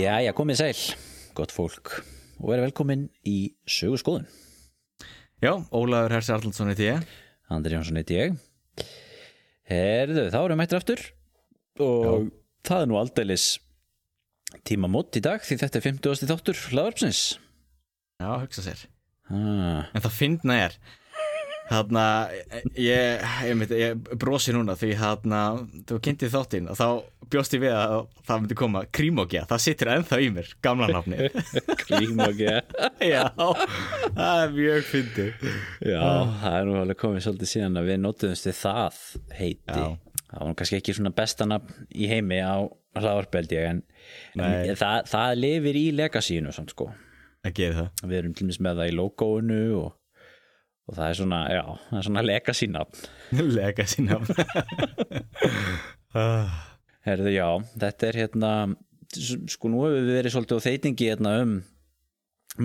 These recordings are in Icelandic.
Jæja, komið sæl, gott fólk og er velkomin í sögurskoðun. Já, Ólaður Hersi Arnaldsson heiti ég Andri Jónsson heiti ég. Herðu, þá erum við mættir aftur og það er nú aldeilis tíma mót í dag því þetta er 50. þáttur hlaðarpsins. Já, hugsa sér Ah, En það fyndna er Þarna, ég, ég, ég, brosi núna því þarna, þú kynntið þáttinn og þá bjóst ég við að það myndi koma Krímókja, það situr ennþá í mér, gamla nafni Krím og ekki. Já, það er mjög fyndið Já, það er nú alveg komið svolítið síðan að við notuðumst við það heiti. Já. Það var nú kannski ekki svona besta nafn í heimi á hlaðarpeldi en, en það, það lifir í legasínu samt sko. Það gerir það við erum til dæmis með það í logoinu og, og það er svona, já, það er svona legacy nafn. Lega sín nafn. Ah, Herðu, já, þetta er hérna sko nú hefur við verið svolítið á þeitingi hérna um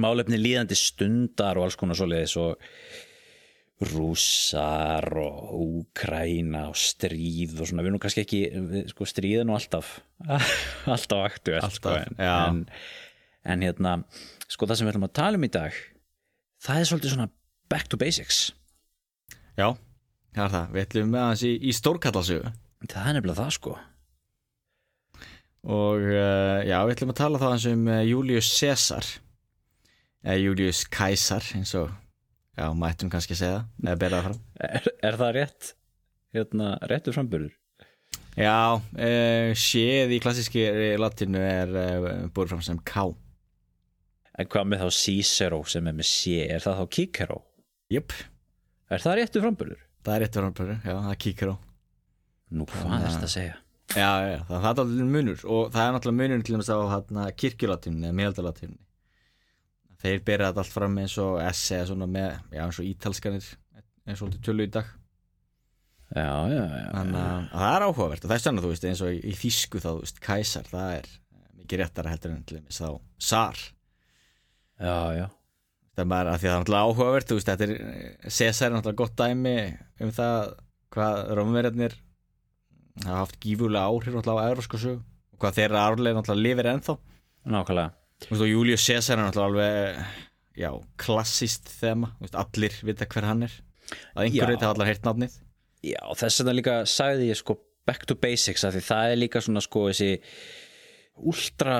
málefni líðandi stundar og alls konar svoleiðis og rússar og úkræna og stríð og svona, við erum nú kannski ekki við, sko stríð er nú alltaf alltaf aktuelt sko, en, en, en hérna sko það sem við ætlum að tala um í dag það er svolítið svona back to basics. Já, það er það, við ætlum með hans í, í stórkallasögu. Það er nefnilega það sko. Og uh, já, við ætlum að tala þá hans um uh, Julius Caesar. Eða Julius Caesar eins og, já, mættum kannski segja. Eða bera það fram. Er, er það rétt hérna, réttur framburður? Já, uh, séð í klassíski latinu er uh, búið fram sem K. En hvað með þá Cicero sem er með C? Er það þá Cicero Jöp, er það réttur framburður? Það er rétt framburður, já, það kíkir á. Nú hvað er þetta að segja? Já, já, það, það er allir munur og það er náttúrulega munur til á hérna, kirkjulatinu eða miðaldalatinu Þeir bera þetta allt fram eins og svona með, já, eins og ítalskanir eins og tölu í dag. Já, já, já, Þannig að það er áhugavert og það er stannar, þú veist, eins og í, þýsku þá, þú veist, kæsar, það er mikið réttara heldur en til dæmis þá sar. Já, já. Það er bara að því að það er náttúrulega áhugavert þú veist, þetta er, Cæsar er náttúrulega gott dæmi um það hvað rómverjarnir hafa haft gífurlega áhrif náttúrulega á eurósku sög og hvað þeirra árlega náttúrulega lifir ennþá. Nákvæmlega. Þú veist, og Július Cæsar er náttúrulega alveg já, klassíst þema, þú veist, allir vita hver hann er. Að einhverju þetta allar heyrt nafnið. Já, þess að það líka sagði ég sko back to basics af því það er líka svona sko þessi últra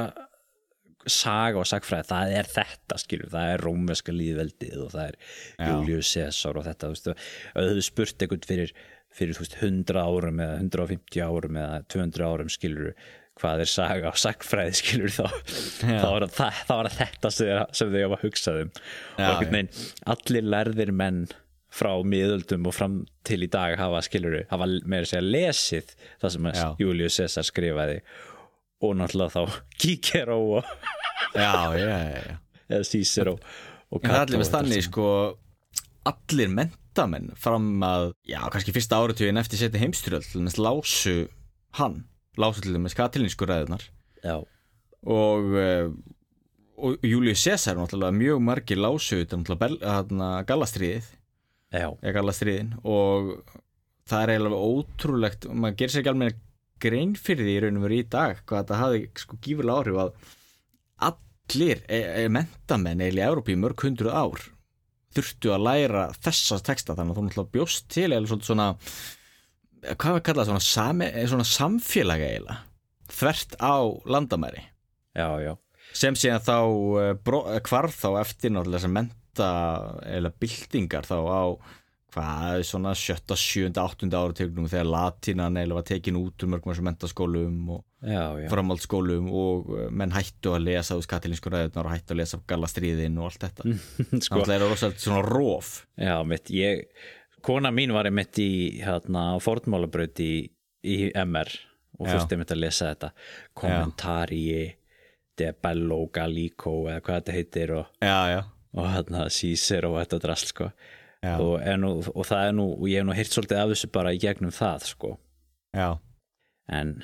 saga og sagfræði, það er þetta skilur, það er rómeska líðveldið og það er. Julius Caesar og þetta veist, að þú spurt einhvern fyrir, fyrir veist, 100 árum eða 150 árum eða 200 árum skilur hvað er saga og sagfræði skilur þá, þá var það, það var þetta sem, þau hafa hugsað um og veginn, allir lærðir menn frá miðöldum og fram til í dag hafa skilur, hafa meira að segja lesið það sem að. Julius Caesar skrifaði og náttúrulega þá Kíkeró og eða og En það er allir með og stanni sko allir mentamenn fram að já, kannski fyrsta áratugin eftir setja heimstyrjöld til þess lásu hann lásu til þess katilinsku ræðunar og, uh, og Július Caesar náttúrulega mjög margir lásu gallastriðið. Gallastriðin. Og það er eiginlega ótrúlegt og maður gerir sér ekki alveg grein fyrir því í raunum verið í dag hvað þetta hafi sko gífurlega áhrif að allir e e mentamenn eiginlega í Európi mörg hundruð ár þurftu að læra þessa texta. Þannig að þú náttúrulega bjóst til eða svona hvað við kallað svona, sami, svona samfélag eiginlega þvert á landamæri. Já, já, sem síðan þá uh, bró- eh, hvarf þá eftir náttúrulega sem menta eða byltingar þá á hvað, svona sjötta, sjönda, áttunda áratögnum þegar latinan eða var tekin út úr mörgum þessum mentaskólum og já, já. framhaldsskólum og uh, menn hættu að lesa úr katilinsku ræðunar og hættu að lesa gallastriðin og allt þetta. Sko, þannig að það er rosalega svona róf já, mitt, ég kona mín var einmitt í hérna, fórnmálabraut í, í MR og fyrst einmitt að lesa þetta. Kommentari de Bello Gallico eða hvað þetta heitir og, og hérna Cícer og þetta drast sko og, nú, og það er nú, og ég hef nú heyrt svolítið af þessu bara í gegnum það sko. Já, en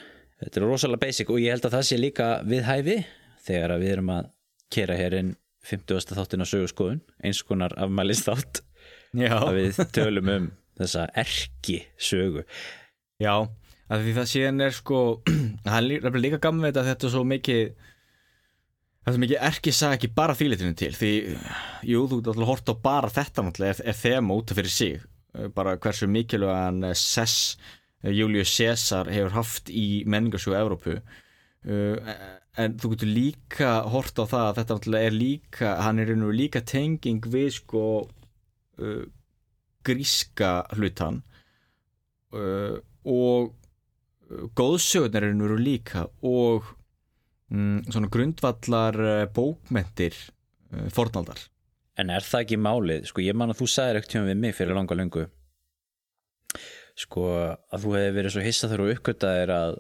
þetta er rosalega basic og ég held að það sé líka við hæfi þegar við erum að kera hér inn 50. þáttin á sögurskoðun eins konar afmælist þátt að við tölum um þessa erki sögu. Já, af því það síðan er sko það er líka gaman þetta að þetta er svo mikið það er svo mikið erki sagði ekki bara þýlitinu til því, jú, þú getur alltaf hort á bara þetta náttúrulega er, er þema út af fyrir sig. Eh, bara hversu mikilvægan eh, sess eh, Julius Caesar hefur haft í menningarsjóðu Evrópu. En þú getur líka hort á það að þetta náttúrulega er líka hann er einhverju líka tenging við sko uh, gríska hlutan uh, og góðsögurnar eru nú líka og svona grundvallar uh, bókmentir uh, fornaldar. En er það ekki málið, sko ég man að þú sagðir ekkert hjá mig fyrir langa löngu sko að þú hefði verið svo hissað þegar þú uppgötaðir að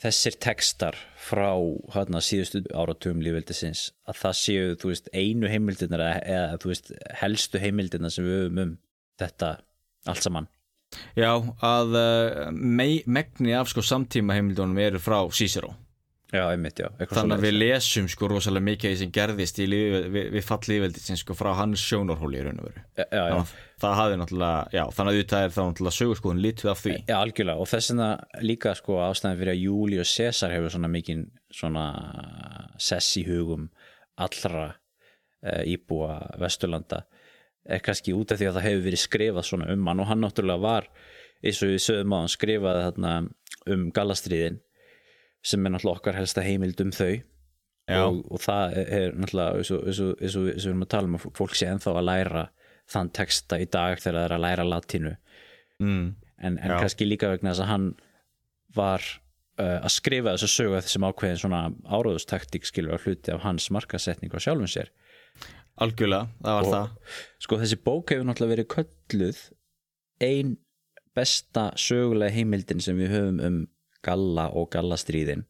þessir textar frá hana, síðustu áratugum lífveldisins að það séu, þú veist, einu heimildirnar eða, þú veist, helstu heimildirnar sem við höfum um þetta allt saman. Já, að uh, mei, megni af sko samtíma heimildunum eru frá Cicero Já, einmitt, já þannig að við lesum sko rosalega mikið sem gerðist í lífi, við, við fall lífveldi sem sko frá hans sjónarhóli í raun og veru. Já, þannig að það hafði náttúrulega, þannig að auðvitað er þá náttúrulega sögurskoðun lítið af því. Já, algjörlega og þess vegna líka sko ástæðan fyrir að Július Caesar hefur svona mikinn svona sess í hugum allra e, íbúa Vesturlanda er kannski út af því að það hefur verið skrifað svona um hann og hann náttúrulega var eins og við sögum á hann skrifaði þarna um gallastriðin sem er náttúrulega okkar helsta heimild um þau. Og, og það er náttúrulega eins og, og, og, og við erum að tala um að fólk sé ennþá að læra þann texta í dag þegar það er að læra latínu. Mm. en, en kannski líka vegna þess að hann var uh, að skrifa þess að sögu þessum ákveðin svona áróðustaktík skilur að hluti af hans markasetning á sjálfum sér. Algjörlega, það var Og- það. sko þessi bók hefur náttúrulega verið kölluð ein besta sögulega heimildin sem við höfum um galla og gallastríðin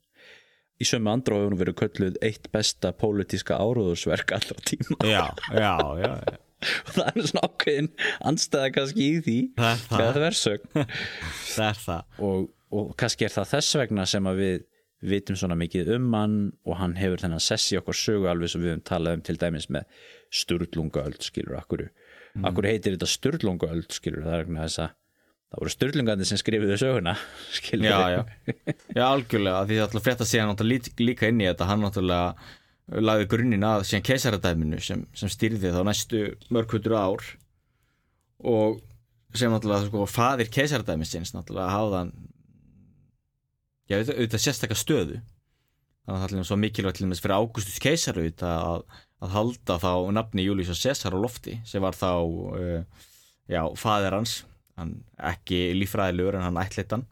í sömu hún verið kölluð eitt besta pólitíska áróðursverk allra tíma já, já, já, já. og það er svona ákveðin anstæða kannski í því Það það. það það og, og kannski er það þess vegna sem að við vitum svona mikið um hann og hann hefur þennan sess í okkur sögu alveg sem við höfum talað um til dæmis með sturlungaöld skilur akkur, mm. akkur heitir þetta sturlungaöld skilur það er þess að það voru sturlungandi sem skrifuðu söguna já, já, já, algjörlega því það ætla að síðan náttúrulega lít- líka inn í þetta. Hann náttúrulega lagði grunninn að síðan keisaradæminu sem, sem stýrði þá næstu mörghutur ár. Og sem náttúrulega sko faðir keisaradæmisins náttúrulega hafðan já, auðvitað, sérstakka stöðu. Þannig að það allir svo mikilvægt til þess fyrir Ágústus keisar auðvitað að, að halda þá nafni Július Cæsar á lofti sem var þá uh, já, faðir hans hann ekki líffræðilegur en hann ættleitt hann.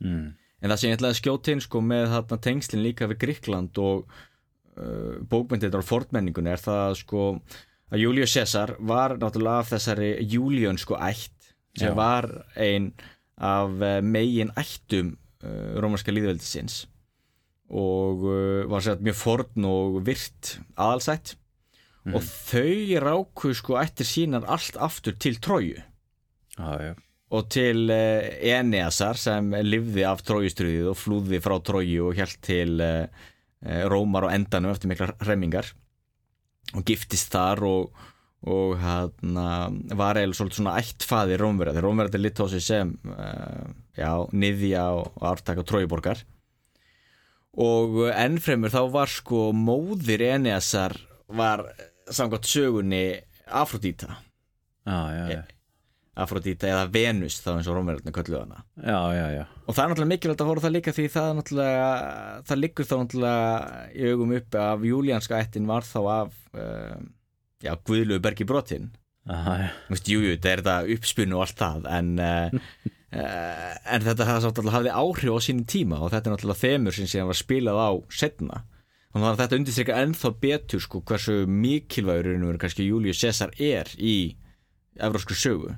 Mm. En það sem ég ætlaði að skjóta inn sko með þarna tengslinn líka við Gríkland og uh, bókmyndir á fornmenningunni er það sko að Július Caesar var náttúrulega af þessari Júliun sko ætt sem Já. var ein af uh, megin ættum uh, rómarska líðveldisins og uh, var sér mjög forn og virt aðalsætt. Og þau ráku sko ættir sínar allt aftur til Tróju já, já, og til uh, Eneasar sem livði af trójustruðið og flúði frá tróju og hjælt til uh, uh, Rómar og endanum eftir miklar hremmingar. Og giftist þar og, og hana, var svolítið svona ættfaði Rómverða þegar Rómverða er litt á sig sem já, niðja og ártak á trójuborgar og ennfremur þá var sko móðir Eneasar var samkvæmt sögunni Afrodíta já, já, já. Afrodita eða Venus þá eins og Rómverðarnir kölluðu hana. Já, já, já. Og það er náttúrulega mikilvægt að voru það líka því það er náttúrulega það liggur þá náttúrulega í augum uppi að júlíanska ættin var þá af uh, já, Guðlu Bergi brotin Aha, já. Þú veist, jú, jú, þetta er þetta uppspunni og allt það en, uh, en þetta hafði, áhrif á sínum tíma og þetta er náttúrulega þemur sem síðan var spilað á setna þannig að þetta undirstrykka ennþá betur sko hversu mikilvægur kannski Július Cæsar er í evrósku sögu.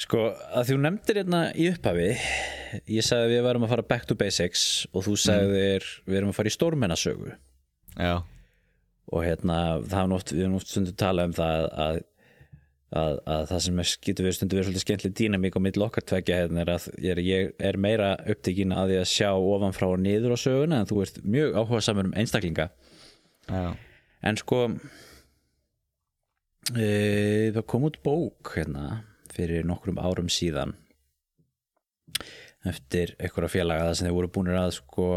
Sko, að þú nefndir hérna í upphafi ég sagði við varum að fara back to basics og þú sagðir við erum að fara í stórmennasögu. Já, og hérna, það er oft, við erum oft stundum talað um það að, að, að það sem getur við stundum verið svolítið skemmtileg dýnamík og mitt okkar tvekja hérna er að ég er, ég er meira upptekinn að því að sjá ofan frá og niður á söguna en þú ert mjög áhuga samur um einstaklinga. Já, en sko e, það kom út bók hérna fyrir nokkrum árum síðan eftir einhverja félaga það sem þeir voru búinir að sko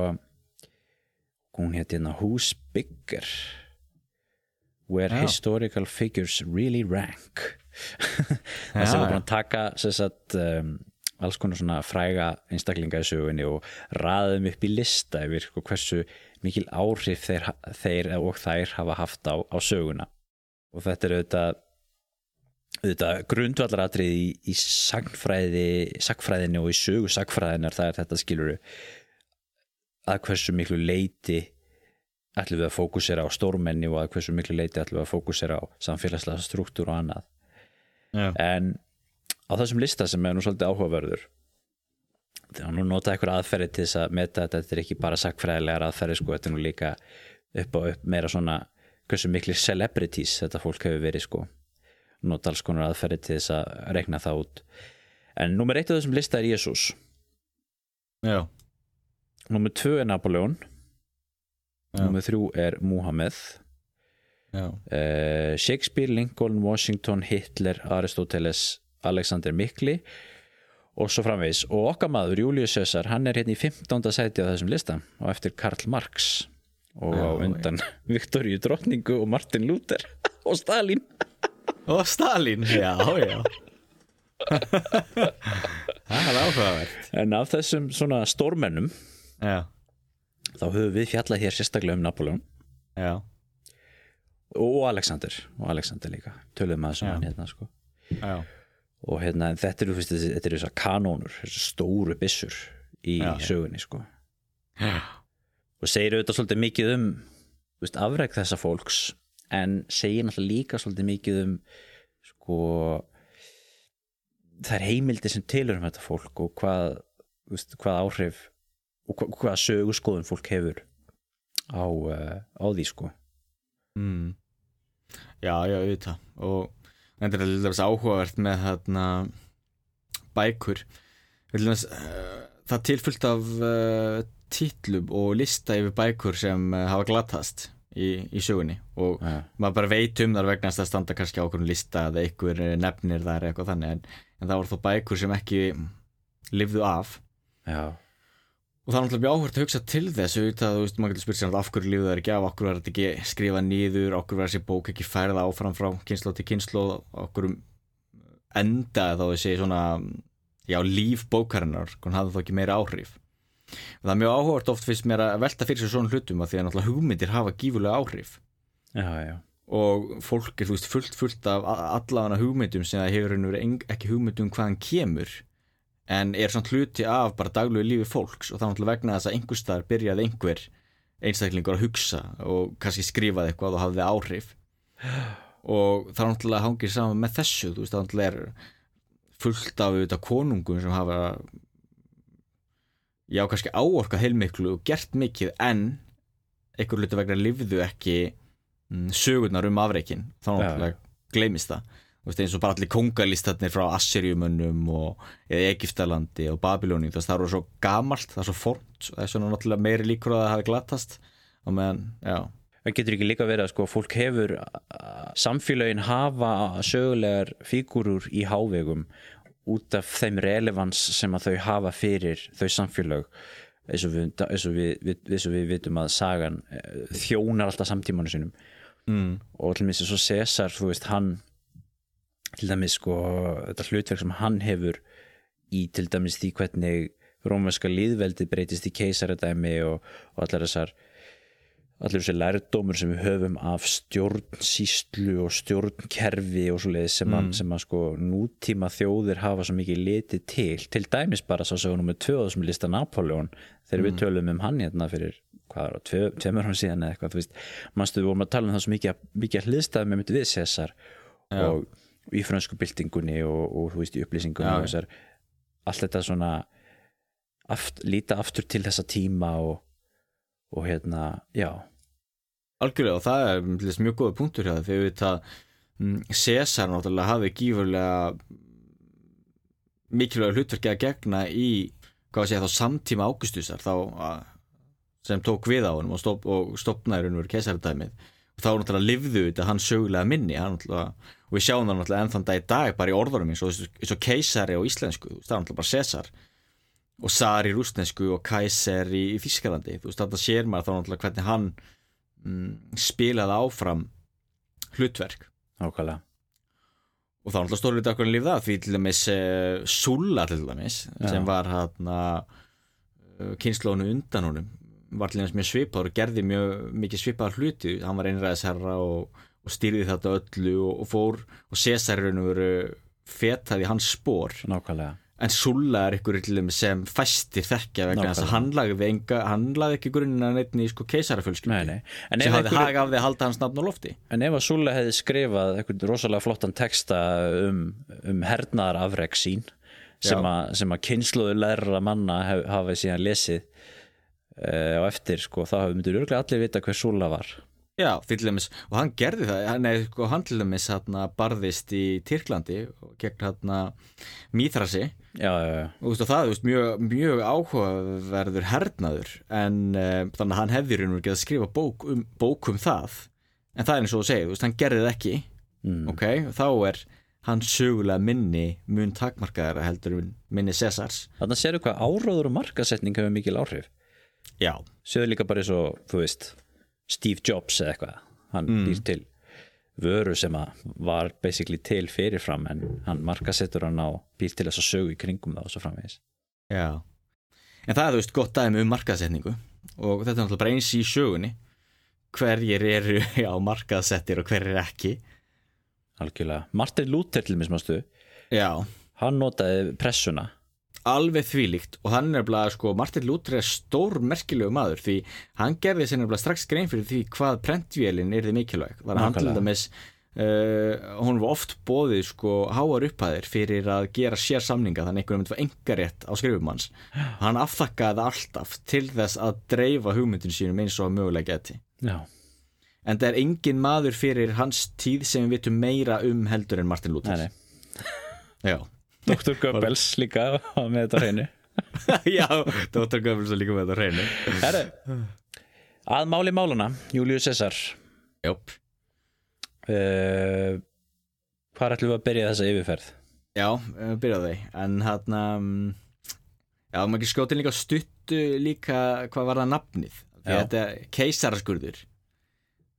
hún hétt hérna Who's Bigger? Where Já. Historical Figures Really Rank. Það sem voru búin að taka sagt, um, alls konar svona fræga einstaklinga í sögunni og raðum upp í lista yfir sko, hversu mikil áhrif þeir, þeir og þær hafa haft á, á söguna og þetta er auðvitað, auðvitað grundvallaratrið í, í sagnfræði sagfræðinni og í sögu sagfræðinar það er þetta skiluru að hversu miklu leiti ætlum við að fókusera á stórmenni og að hversu miklu leiti ætlum við að fókusera á samfélagslega struktúr og annað. Já, en á þessum lista sem er nú svolítið áhugaverður þegar nú nota eitthvað aðferði til þess að meta þetta þetta er ekki bara sakfræðilegar aðferði sko, þetta er nú líka upp og upp meira svona hversu miklir celebrities þetta fólk hefur verið sko. Nota alls konar aðferði til þess að rekna það út. En nummer eitt af þessum lista er Jésús já, nummer tvö er Napoleon Já. nummer þrjú er Muhammed já, uh, Shakespeare, Lincoln, Washington, Hitler, Aristoteles, Alexander Mikli og svo framvegis. Og okkar maður Július Caesar hann er hérna í 15. sæti á þessum lista og eftir Karl Marx og á undan Viktoríu Drottningu og Martin Luther og Stalin og Stalin, já, já. Það er áhugavert. En af þessum svona stórmennum já, þá höfum við fjallað hér sérstaklega um Napoleon já, og Alexander og Alexander líka, töluðum að Já. hann hérna sko. Já, og hérna þetta eru, fyrst, þetta eru þessar kanónur þessar stóru byssur í sögunni sko. Já. Og segir auðvitað svolítið mikið um veist, afreg þessa fólks en segir náttúrulega líka svolítið mikið um sko það er heimildi sem tilur um þetta fólk og hvað, veist, hvað áhrif og hva, hvað sögurskoðun fólk hefur á, uh, á því sko. Mm. Já, já, auðvitað. Og þetta er alltaf áhugavert með þarna bækur. Uh, það tilfullt af uh, titlum og lista yfir bækur sem uh, hafa glatast í, í sögunni. Og Já. maður bara veit um þar vegna að standa kannski á okkur lista eða einhver nefnir þar eitthvað þannig. En, en það voru þó bækur sem ekki lifðu af. Já, Og það er náttúrulega mjög áhvert að hugsa til þess auðvitað, þú veist, maður getur spurt sér af hverju lífið það er ekki af, hverju er þetta ekki skrifað nýður, hverju er þessi bók ekki færða áfram frá kynslu til kynslu, af hverju endaði þá þessi svona, já, líf bókarinnar, hún hafði þá ekki meira áhrif. Það er mjög áhvert oft fyrst mér að velta fyrir sér svona hlutum að því að náttúrulega hugmyndir hafa gífulega áhrif. Já, já. Og fólk er, þú veist, fullt, fullt af allafana hugmyndum sem það hefur og verið ekki hugmyndum hvaðan kemur en er svona hluti af bara daglegu lífi fólks. Og það er náttúrulega vegna þess að einhver staðar byrjaði einhver einstaklingur að hugsa og kannski skrifaði eitthvað og hafði áhrif. Og það er náttúrulega hangið saman með þessu, þú veist, það er fullt af auðvitað konungum sem hafa já, kannski áorkað heilmiklu og gert mikið en einhver hluti vegna lifðu ekki mm, sögurnar um afreikin þá náttúrulega gleymist það. Veist, eins og bara allir kongalistarnir frá Assyrjumönnum og eða Egiptalandi og Babilóni það er svo gamalt, það er svo fornt það er svona náttúrulega meiri líkur að það hafi glatast. Og meðan, já. Það getur ekki líka verið að sko, fólk hefur samfélögin hafa sögulegar fígurur í hávegum út af þeim relevans sem að þau hafa fyrir þau samfélög eins og við, eins og við, við, eins og við vitum að sagan eh, þjónar alltaf samtímanu sinum mm. og til minnst svo Cæsar, þú veist, hann til dæmis sko þetta hlutverk sem hann hefur í til dæmis því hvernig rómverska líðveldi breytist í keisaradæmi og, og allar þessar allir þessi lærdómur sem við höfum af stjórnsýslu og stjórnkerfi og svo leiðis sem, mm. sem að sko nútíma þjóðir hafa svo mikið litið til. Til dæmis bara svo sögum við tvöðu sem lista Napoleon þegar mm. við tölum um hann hérna fyrir hvað er það, tveimur hann síðan eða eitthvað þú veist, mannstu við vorum að tala um það svo mikið, mikið hliðstæðum með myndi við César og í fransku byltingunni og, og þú veist í upplýsingunni og þessar allt þetta svona aft, líta aftur til þessa tíma og og hérna, já. Algjörlega og það er mjög góða punktur hérna þegar við það mm, César náttúrulega hafi gífurlega mikilvæg hlutverki að gegna í hvað sé þá samtíma águstusar þá sem tók við á hann og, stopp, og stopnaði raun og verið keisardæmið og þá náttúrulega livðu þetta hann sögulega minni hann og við sjáum það náttúrulega ennþann dag í dag bara í og, eins og keisari á íslensku það er náttúrulega bara César og Sar í rúsnesku og Kaiser í, í Þískalandi þú veist þetta sér maður þá náttúrulega hvernig hann mm, spilaði áfram hlutverk. Nákvæmlega. Og þá náttúrulega stóður við okkur líf það því til dæmis uh, Sulla til dæmis Já. sem var hann uh, eh, kynnslónu undan honum var til dæmis mjög svipar og gerði mjög mikið svipar hluti. Hann var einræðisherra og, og stýrði þetta öllu og, og fór og Cæsarinn voru fetaði hans spór Nákvæmlega en Sulla er ykkur sem fæstir þekkja vegna þess að hann lagði, enga, hann lagði ekki grunnina neitt í sko keisarafölskyldi sem hafði hagað af því að halda hans nafn á lofti. En ef að Sulla hefði skrifað eitthvað rosalega flottan texta um, um hernaðar afreg sín sem, a, sem að kynsluðu lærra manna hef, hafi síðan lesið uh, og eftir sko þá hafði myndur örglega allir vita hver Sulla var Já, til dæmis, og hann gerði það hann, sko, hann til dæmis hérna, barðist í Tyrklandi gegn hérna, Mýþrasi já, já, já. og veist, það er mjög, mjög áhugaverður hernaður en uh, þannig að hann hefði raun og verið að skrifa bók um, bók um það. En það er eins og þú segir, veist, hann gerði það ekki. Mm. ok, þá er hann sögulega minni mun takmarkaðara heldur minni Cesars Þannig að séru hvað áróður og markasetning hefur mikil áhrif. Já. Séu líka bara eins og, þú veist Steve Jobs eða eitthvað hann mm. býr til vöru sem var basically til fyrirfram en hann markasettur hann á býr til þess að sögu í kringum það og svo framvegis. Já, en það er þú veist gott dæmi um markasetningu og þetta er náttúrulega bara eins í sögunni. Hverjir eru á markasettir og hverjir ekki. Algjörlega, Martin Luther til mismastu Já. Hann notaði pressuna alveg þvílíkt og hann er bara sko, Martin Luther er stór merkilegu maður því hann gerði sér nefnilega strax grein fyrir því hvað prentvélinn er þið mikilvæg. Þannig að hann til dæmis uh, hún var oft bóðið sko háar upphæðir fyrir að gera sér samninga þannig einhvern veginn var engarétt á skrifumanns hann aftakkaði alltaf til þess að dreifa hugmyndin sínum eins og mögulega geti Já. en það er engin maður fyrir hans tíð sem við vitum meira um heldur en Martin Luther. Já Dr. Goebbels líka með þetta hreinu. Já, Dr. Goebbels líka með þetta hreinu. Herru, að máli máluna Július Cæsar Jóp uh, Hvað ætlum við að byrja þessa yfirferð? Já, byrjaði en hann um, Já, maður ekki skjóti líka stuttu líka hvað var það nafnið? Þetta er keisaraskurður.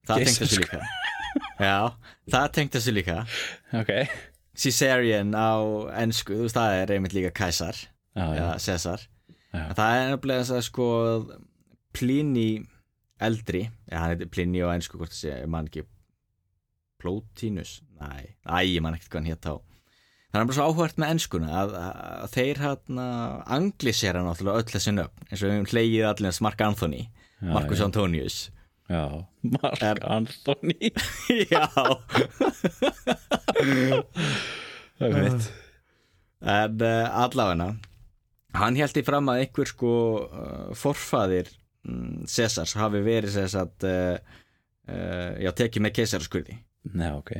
Það tengta sér líka. Já, það tengta sér líka. Ok Caesarian á ennsku, þú veist það er einmitt líka Kaisar eða Cæsar það er nefnilega þess að sko Plini eldri ja, hann heitir Plini á ennsku hvort sé, mann ekki. Plotinus, næ, æ, ég man ekkert hvað hann hétt á það er bara svo áhvert með ennskuna að, að þeir hann anglisera náttúrulega öll þessi nöfn eins og við hleyið allir Mark Anthony Marcus. Antonius Já, Mark er, Anthony. Já. Það er mitt. En uh, allavegna hann held í fram að einhver sko uh, forfaðir um, Cæsars hafi verið Cæsat uh, uh, já, tekið með keisaraskurði. Já, ok.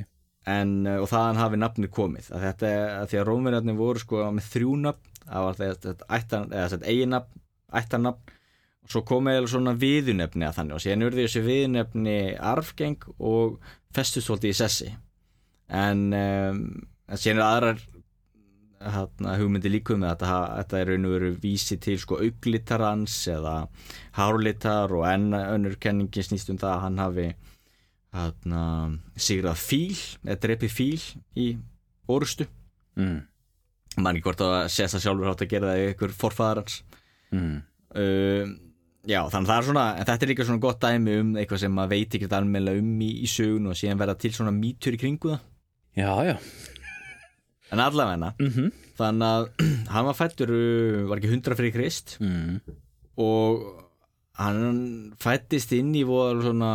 En, og þaðan hafi nafni komið. Að þetta, að því að rómverjarnir voru sko með þrjúnafn það var þetta eiginnafn, ættarnafn svo komið eða svona viðunefni að þannig. Og síðan urði þessi viðunefni arfgeng og festust svolítið í sessi. En um, síðan er aðrar hérna, hugmyndi líkum með að þetta er raun og veru vísi til sko auglitarans eða hárlitar og enn önnur kenningi snýst um það að hann hafi hérna, sigrað fíl eða drepi fíl í orustu mm. mann ekki hvort að Cæsar sjálfur átt að gera það í ykkur forfæðar hans. Mm. uh, já þannig að það er svona en þetta er líka svona gott dæmi um eitthvað sem maður veit ekki almennilega um í, í sögun og síðan verða til svona mýtur í kringu það Já, já en allavegna mm -hmm. þannig að hann var fættur uh, var ekki 100 fyrir Krist mm. og hann fættist inn í voru svona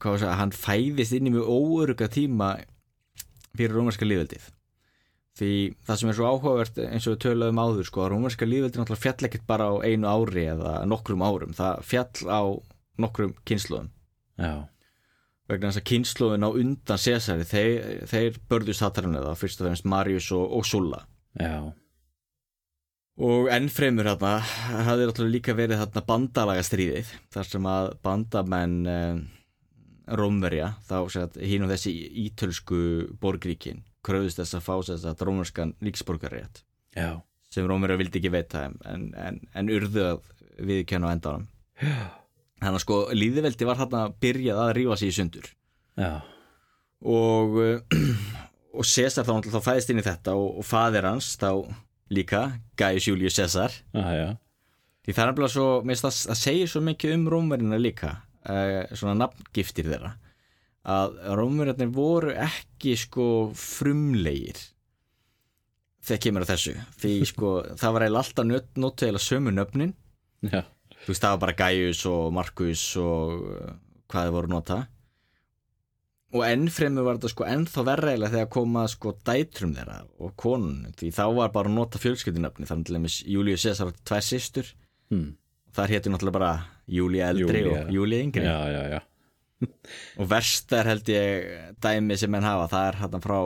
hvað var það, hann fæðist inn í mjög óöruga tíma fyrir rómarska líðveldið því það sem er svo áhugavert eins og við töluðum áður sko, að rómarska líðveldið náttúrulega fjall ekkert bara á einu ári eða nokkrum árum, það fjall á nokkrum kynsluðum Já, vegna þess að kynsluðin á undan Cesari, þeir, þeir börðust hattarinn eða fyrst og fremst Marius og, og Sulla. Já, Og ennfremur hérna hafði náttúrulega líka verið þarna bandalagastríðið þar sem að bandamenn eh, Rómverja þá hín og þessi ítölsku borgríkin kröðust þess að fá þess að rómverskan ríksborgarrétt já. Sem Rómverja vildi ekki veita en, en, en urðu að viðkenna á endanum. Þannig að sko líðveldi var þarna byrjað að rífa sig í sundur. Já, og og César þá, þá fæðist inn í þetta og, og faðir hans þá líka Gaius Julius César já, já. Því það er nefnilega svo, mér finnst það, það segir svo mikið um rómverina líka, uh, svona nafngiftir þeirra, að rómverinir voru ekki sko frumlegir þegar kemur að þessu. Því sko, það var eiginlega alltaf eiginlega sömu nöfnin, Já, þú veist það var bara Gaius og Marcus og uh, hvað þið voru nota. Og ennfremur var þetta sko ennþá verra eiginlega þegar koma sko dætrum þeirra og konun, því þá var bara nota fjölskyldinöfni, þannig til dæmis Július Cæsar átti tvær systur, hm. þar hétu náttúrulega bara Júlía eldri Júlía. og Júlía yngri já, já, já og verst er held ég dæmi sem menn hafa, það er hérna frá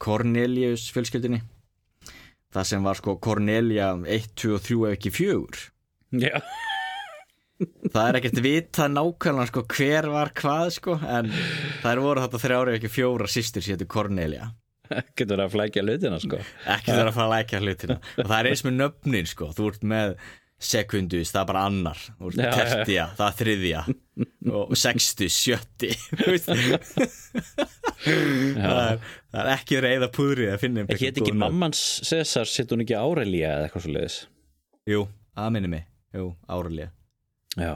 Cornelius fjölskyldinni það sem var sko Cornelia 1, 2 og 3 ef ekki 4 Já, það er ekkert vitað nákvæmlega sko hver var hvað sko en það er voru þetta þrjári ef ekki fjóra sýstur sér til Cornelia. Getur það að flækja hlutina sko. Ekki þeirra að fara að lækja hlutina. Og það er eins með nöfnin sko. Þú ert með sekundus, það er bara annar. Tertja, það er þriðja. Og sextus, sjötti það er, það er ekki eða púðrið að finna Ekki heit ekki mammans Cæsar sitt hún ekki Árelía eða eitthvað svo leiðis jú, það minni mig, jú, áralega Já.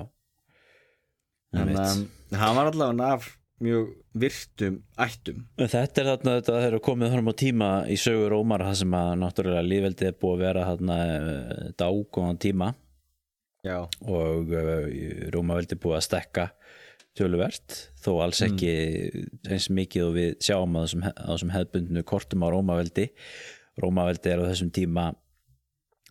En um, hann var allavega af mjög virtum ættum. Þetta er þarna þetta þeir eru komið þarna á tíma í sögu Rómar það sem að náttúrulega lífveldið er búið að vera þarna eh, dágóðan tíma. Já, og uh, Rómaveldi búið að stekka töluvert þó alls ekki eins mikið og við sjáum á þessum, hefbundnu kortum á Rómaveldi. Rómaveldi er á þessum tíma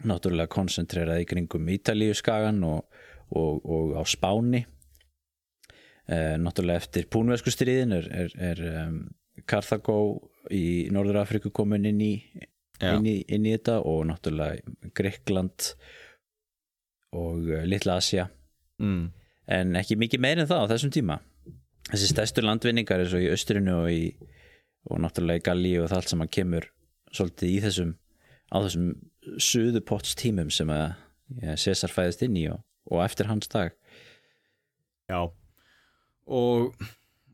náttúrulega koncentrerað í kringum Ítalíu skagan og, og, og á Spáni eh, náttúrulega eftir púnvesku stríðin er, er, er um, Karþagó í Norður Afriku komin inn í, inn í inn í þetta og náttúrulega Greikland og uh, Litla Asja mm. en ekki mikið meir en það á þessum tíma. Þessi stærstu landvinningar eins og í Östrinu og, í, og náttúrulega í Galli og það allt sem að kemur svolítið í þessum á þessum suðupotts tímum sem að ja, Cæsar fæðist inn í og, og eftir hans dag. Já og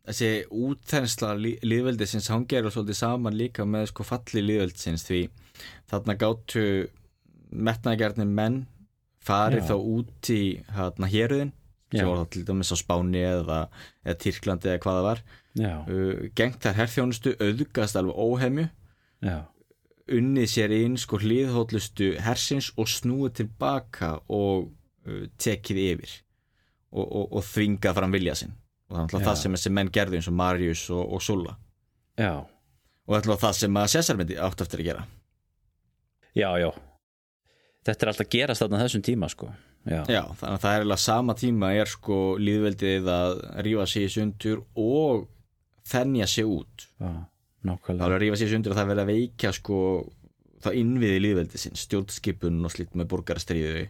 þessi útþensla líðveldisins hann gerur svolítið saman líka með sko falli líðveldisins því þarna gáttu metnaðgjarnir menn farið Já. þá út í hérna héruðin Já. sem voru þá til dæmis á Spáni eða, eða Tyrklandi eða hvað það var uh, gengt þær herþjónustu auðgast alveg óhemju. Já, unnið sér inn sko hlýðhóllustu hersins og snúið tilbaka og uh, tekið yfir. Og, og, og þvingað fram vilja sinn og það er alltaf það sem þessi menn gerðu eins og Marius og, og Sulla. Já. Og það er alltaf það sem að Cæsar myndi átt eftir að gera. Já, já. Þetta er alltaf gerast þarna þessum tíma sko. Já, Já, þannig að það er alveg sama tíma er sko líðveldið að rífa sig í sundur og þennja sig út. Já það nákvæmlega er að rífa sig í sundur og það verður að veikja sko það innviði líðveldið sinn stjórnskipun og slíkt með borgarastríðu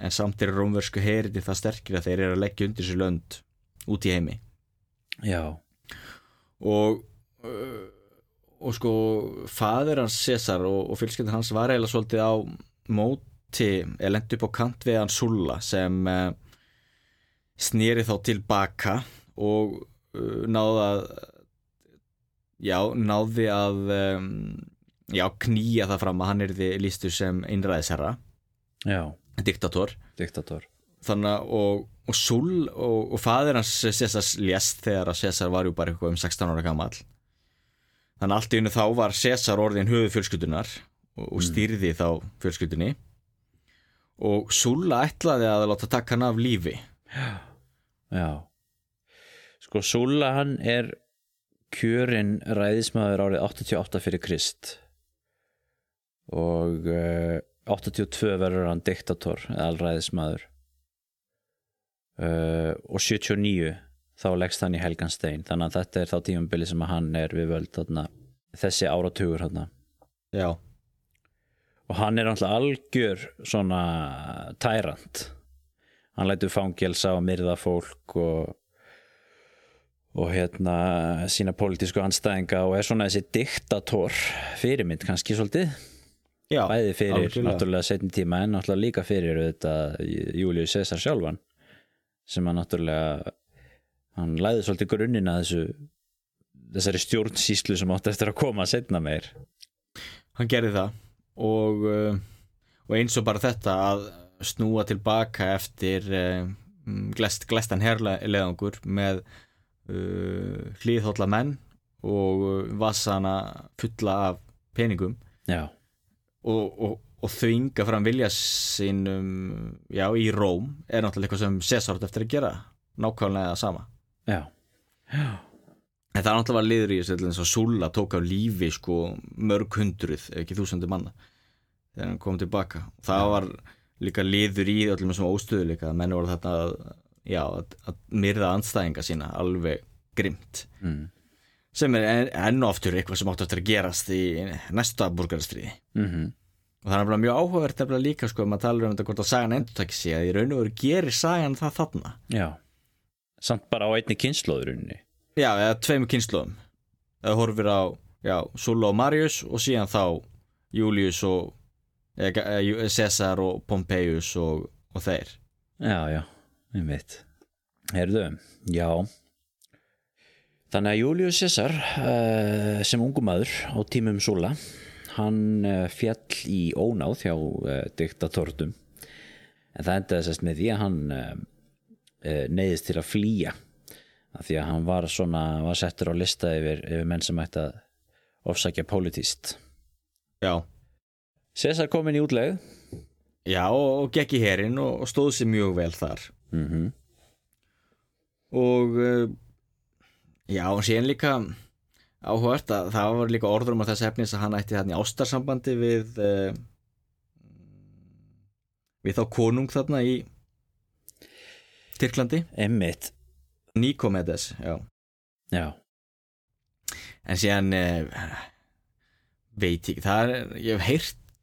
en samt er rómversku heriti það sterkir að þeir eru að leggja undir sér lönd út í heimi. Já, og uh, og sko faður hans Cæsar og, og fjölskyldan hans var eiginlega svolítið á móti eða lendi upp á kant við hann Sulla sem uh, snýri þá tilbaka og uh, náða að já, náði að um, já, knýja það fram að hann er því lístur sem einræðisherra. Já, diktator. Diktator þannig að og, og Sull og, og fadir hans Césars lést þegar að César var ju bara eitthvað um 16 ára gammal þannig að allt í unni þá var César orðin höfu fjölskyldunar og, og stýrði þá fjölskyldunni. Og Sulla ætlaði að láta taka hann af lífi. Já. Sko Súla hann er kjörin ræðismæður árið 88 fyrir Krist. Og uh, 82 verður hann diktator eða alræðismæður uh, og 79 þá leggst hann í Helganstein þannig að þetta er þá tímambili sem að hann er við völd þarna, þessi áratugur þarna. já, og hann er náttúrulega algjör svona tærand hann lætur fangelsa og myrða fólk og og hérna sína pólitísku anstæðinga og er svona þessi diktator fyrirmynd kannski svolítið. Já bæði fyrir algjörlega. náttúrulega setjum tíma en náttúrulega líka fyrir þetta Július Cæsar sjálfan sem hann náttúrulega hann læði svolítið grunninn að þessu þessari stjórnsýslu sem átti eftir að koma setna meir. Hann gerði það. Og, uh, og eins og bara þetta að snúa tilbaka eftir uh, glest, glestan herleðangur með uh, hlýðhólla menn og vassana fulla af peningum. Og, og, og þvinga fram vilja sínum já, í Róm er náttúrulega eitthvað sem César eftir að gera nákvæmlega það sama. Já, En það er náttúrulega liður í þessu eins og Sulla tók á lífi sko mörg hundruð, ekki þúsundu manna þegar hann kom tilbaka. Það var líka liður í öllum þessum óstöðuleika að menn voru þetta að, já, að, að myrða anstæðinga sína alveg grimt mm. sem er enn og aftur eitthvað sem áttu eftir að gerast í næsta burgarastriði Mm og það er bara mjög áhugavert eftir líka sko að maður talar um þetta hvort að sagan endur takk sé að í raun og veru gerir sagan það þarna. Já. Samt bara á einni kynnslóðurinni Já, eða tveimur kynnslóðum eða horfir á, já, Sulla og Marius og síðan þá Július og eða, Cæsar og Pompeius og, og þeir. Já, já, ég veit Herðu, já. Þannig að Július Cæsar uh, sem ungumadur á tímum Súla hann uh, fjall í ónáð hjá uh, diktatortum en það endaði sérst með því að hann uh, neyðist til að flýja. Af því að hann var svona var settur á lista yfir, yfir menn sem ætti að ofsækja pólitíst Já, Cæsar kom inn í útlegð. Já og, og gekk í herin og, og stóð sér mjög vel þar. Mm og uh, já, og síðan líka áhugavert að það var líka orður um að þess efnis að hann ætti þarna í ástarsambandi við uh, við þá konung þarna í Tyrklandi. Emmitt, Nikomedes, já. Já. En síðan uh, veit ég það er ég hef heyrt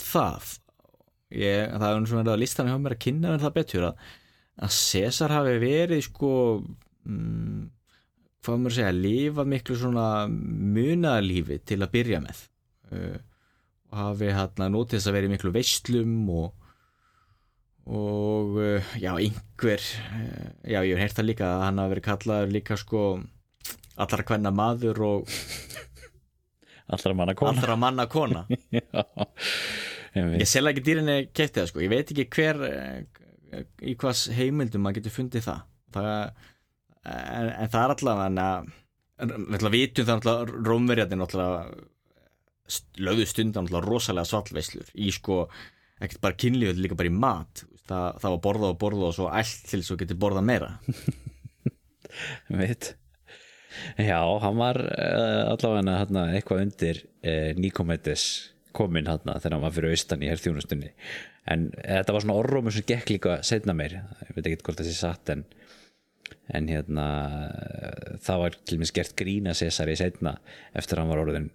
það. Ég, það er svona verið að listan hjá mér að kynna mér það betur að, að César hafi verið sko mm, hvað maður að segja, lifað miklu svona munaðalífi til að byrja með. Uh, og hafi hérna nótið þess að vera í miklu veislum og og uh, já, einhver uh, já, ég hef heyrt það líka að hann hafi verið kallaður líka sko allra kvenna maður og allra manna kona. Allra manna kona. Já, einmitt. ég selja ekki dýrinni kefti það sko. Ég veit ekki hver eh, í hvers heimildum maður getur fundið það, það en, en það er allavega við vitum það allavega rómverjarnir allavega lögðu stundan allavega rosalega svallveislur í sko, ekkert bara kynlífið líka bara í mat. Það, það var borðað og borðað og svo allt til svo getur borðað meira. Veit. Já, hann var uh, allavega hana, eitthvað undir uh, Nikomedes kominn hana, þegar hann var fyrir austan í herþjónustunni. En þetta var svona orðrómur sem gekk líka setna meir, ég veit ekki hvort það sé satt en, en hérna eh, það var til minnst gert grína Cesari setna eftir að hann var orðin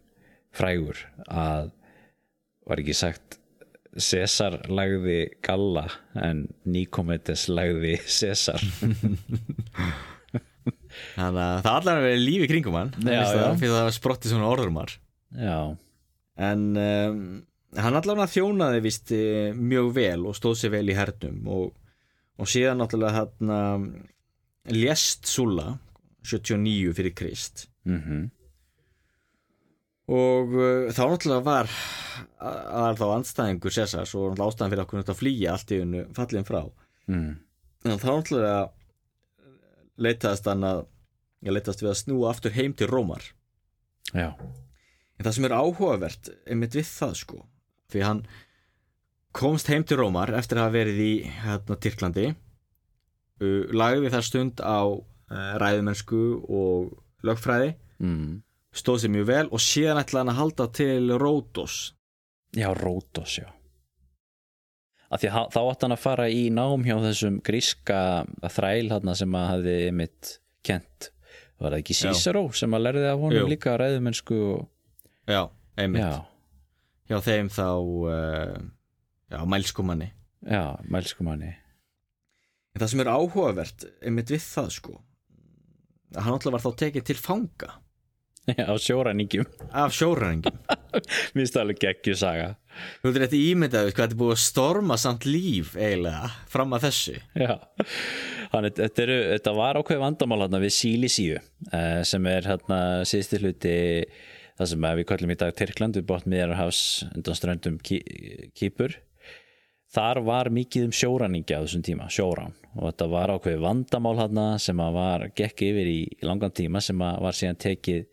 frægur að var ekki sagt Cesar lagði Galla en Nikomedes lagði Cesar. Þannig að það allavega verið lífi kringum hann fyrir það? var sprottið svona orðrumar Já, en um, hann allavega þjónaði vist mjög vel og stóð sér vel í hernum og, og síðan náttúrulega hann lést Sulla 79 fyrir Krist. Mhm. Og uh, þá náttúrulega var aðal þá andstæðingur Césars og náttúrulega ástæðan fyrir okkur náttúrulega að flýja allt í unnu fallin frá. Mm. en þá náttúrulega leitaðist hann að leitaðist við að snúa aftur heim til Rómar. Já, en það sem er áhugavert einmitt við það sko því hann komst heim til Rómar eftir að hafa verið í hérna, Tyrklandi. uh, lagði þar stund á uh, ræðumennsku og lögfræði. Mm. stóð sér mjög vel og síðan ætlaði hann að halda til Rótos. Já, Rótos, já. Að ha- þá átt hann að fara í nám hjá þessum gríska þræl þarna sem að hafði mitt kent var það ekki. Cicero sem að lærði af honum Jú. líka ræðumennsku og... já, einmitt, já, hjá þeim þá uh, já, mælskumanni. Já, mælskumanni en það sem er áhugavert einmitt við það sko að hann alltaf var þá tekið til fanga. Já, á sjóræningjum af sjóræningum minnst alveg geggju saga. Þú veitir þetta ímyndaðu hvað þetta er búið að storma samt líf eiginlega fram að þessu. Já, þannig þetta, þetta var ákveð vandamál hérna við Sílisíu uh, sem er hérna síðusti hluti það sem við kallum í dag Tyrkland við bótt miðjararhafs undan ströndum Ký, Kýpur þar var mikið um sjóræningja á þessum tíma, sjórán. Og þetta var ákveð vandamál hérna sem að var gekk yfir í langan tíma sem að var síðan tekið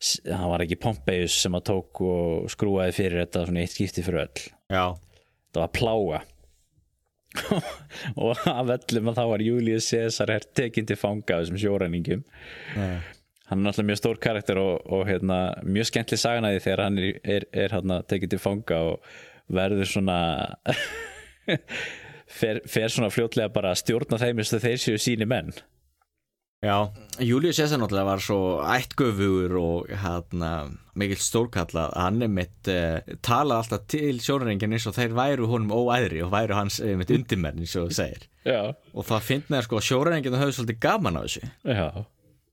það var ekki Pompeius sem að tók og skrúaði fyrir þetta svona eitt skipti fyrir öll. Já, það var plága. Og af öllum að þá var Július Caesar her tekinn til fanga af þessum sjóræningum. Nei. hann er náttúrulega mjög stór karakter og, og hérna, mjög skemmtli saganæði þegar hann er, er, er hérna, tekinn til fanga og verður svona fer, fer svona fljótlega bara að stjórna þeim eins og þeir séu síni menn. Já, Július Cæsar náttúrulega var svo ættgöfugur og hérna, mikill stórkalla að hann einmitt uh, tala alltaf til sjónaringin eins og þeir væru honum óæðri og væru hans einmitt undirmenn eins og segir. Já, og það finnst mér sko að sjónaringin höfðu svolítið gaman á þessu. Já,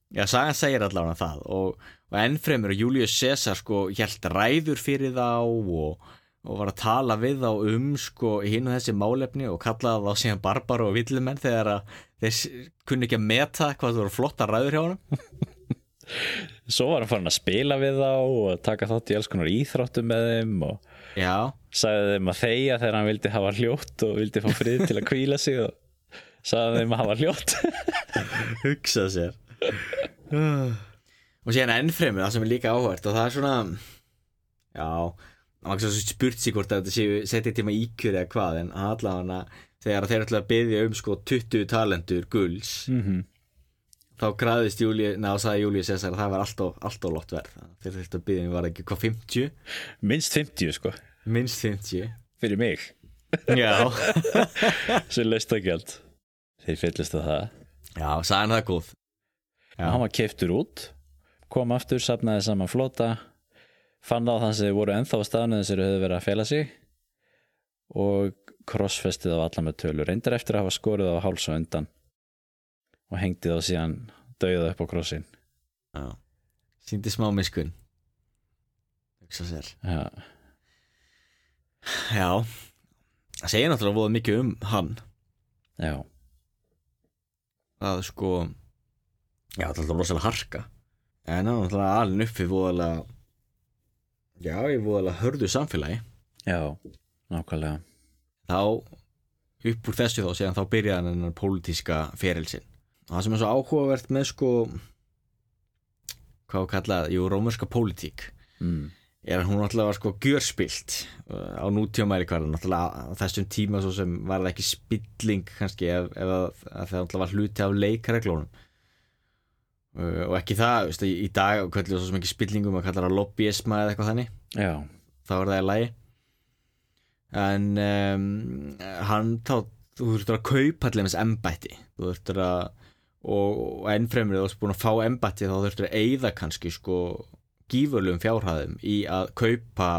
Já, sagan segir allavega það og, og ennfremur að Július Cæsar sko hjælt ræður fyrir þá og, og var að tala við þá um sko hinn og þessi málefni og kallaði þá síðan barbara og villumenn þegar að þeir kunni ekki að meta hvað þú voru flotta ræður hjá honum. Svo var hann farin að spila við þá og taka þátt í alls konar íþróttum með þeim og Já, sagði þeim að þegja þegar hann vildi hafa hljótt og vildi fá frið til að kvíla sig og sagði þeim að hafa hljótt. Hugsa sér. Og síðan ennfremur það sem er líka áhvert og það er svona já, var ekki svo spurt sig hvort að þetta séu setja tíma íkjur eða hvað en allavega þegar þeir ætla að byggja um sko 20 talentur gulls mm þá græðist Júli, neða sagði Júli Cæsar að það var alltof, alltof lott verð. Þeir þurftu að byggja um var ekki hvað 50 minnst 50 sko, minnst 50 fyrir mig. Já, sem leist það gæld þeir fyllist á það. Já, sagðan það góð. Já. hann var keiftur út kom aftur, safnaði saman flota fann á þann sem þeir voru ennþá á staðinu þess að þeir höfðu verið að fela sig. Og krossfestið á alla með tölu reyndar eftir að hafa skorið á háls og undan. Og hengdi þá síðan dauða upp á krossin. Já. síndi smá miskun hugsa sér. Já, já, það segir náttúrulega voða mikið um hann. Já, að sko já, það er alltaf rosalega harka. En hann er náttúrulega alveg uppi voðalega já, í voðalega hörðu samfélagi. Já nákvæmlega. Þá upp úr þessu þá séðan þá byrjaði hann hennar pólitíska ferilsinn og það sem er svo áhugavert með sko hvað kallað, jú, rómurska pólitík. Mm. er að hún náttúrulega var sko gjörspilt uh, á nútíumæri hverðan á þessum tíma svo sem var það ekki spilling kannski ef, ef að, að það náttúrulega var hluti af leikreglunum. uh, og ekki það veist, í, dag kallið svo sem ekki spillingum að kalla það lobbyisma eða eitthvað þannig. Já, þá er það í lagi. En um, hann þá þú þurftur að kaupa allir með embætti. Þú þurftur að og, og ennfremur þú ert búin að fá embætti þá þurftur að eyða kannski sko gífurlegum fjárhæðum í að kaupa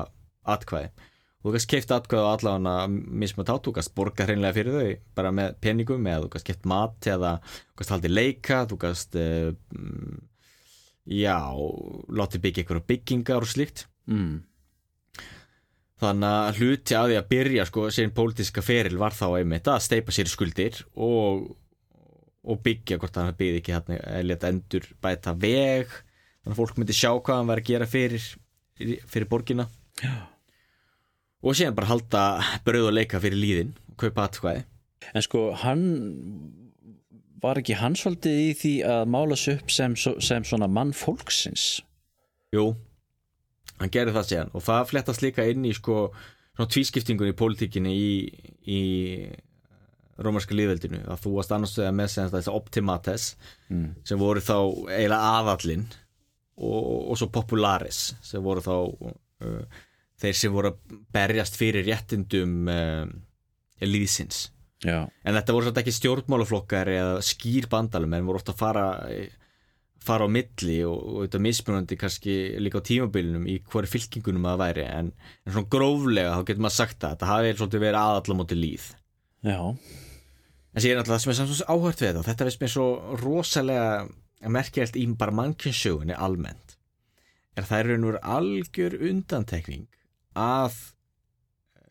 atkvæði þú kannski keift atkvæði á allavega mismönd át, þú kannski borga hreinlega fyrir þau bara með peningum eða þú kannski keift mat eða þú kannski haldið leika þú kannski uh, já, látið byggja einhverju byggingar og slíkt mm. Þannig að hluti að því að byrja sko sín pólitíska feril var þá einmitt að steipa sér skuldir og, og byggja hvort hann byggði ekki hérna eða leta endur bæta veg þannig að fólk myndi sjá hvað hann var að gera fyrir, fyrir borgina Já. Og síðan bara halda brauð og leika fyrir líðin og kaupa atkvæði. En sko, hann var ekki hann svolítið í því að mála sig upp sem, sem svona mann fólksins? Jú, hann gerði það síðan. Og það flettast líka inn í sko svona tvískiptingun í pólitíkinni í, í rómarska líðveldinu að þú varst annars vegar með sem þessi optimates mm. sem voru þá eiginlega aðallinn og, og svo popularis sem voru þá uh, þeir sem voru að berjast fyrir réttindum uh, líðsins Já, en þetta voru svolítið ekki stjórnmálaflokkar eða skýr bandalum en voru ofta að fara fara á milli og, og þetta mismunandi kannski líka á tímabilinum í hverju fylkingunum að væri. En, en svona gróflega þá getur maður sagt að þetta hafi svolítið verið aðallam átti líð já, en síðan alltaf það sem er svo áhört við þetta þetta veist mér svo rosalega merkjælt í bara mannkynnsögunni almennt er það raun og algjör undantekning að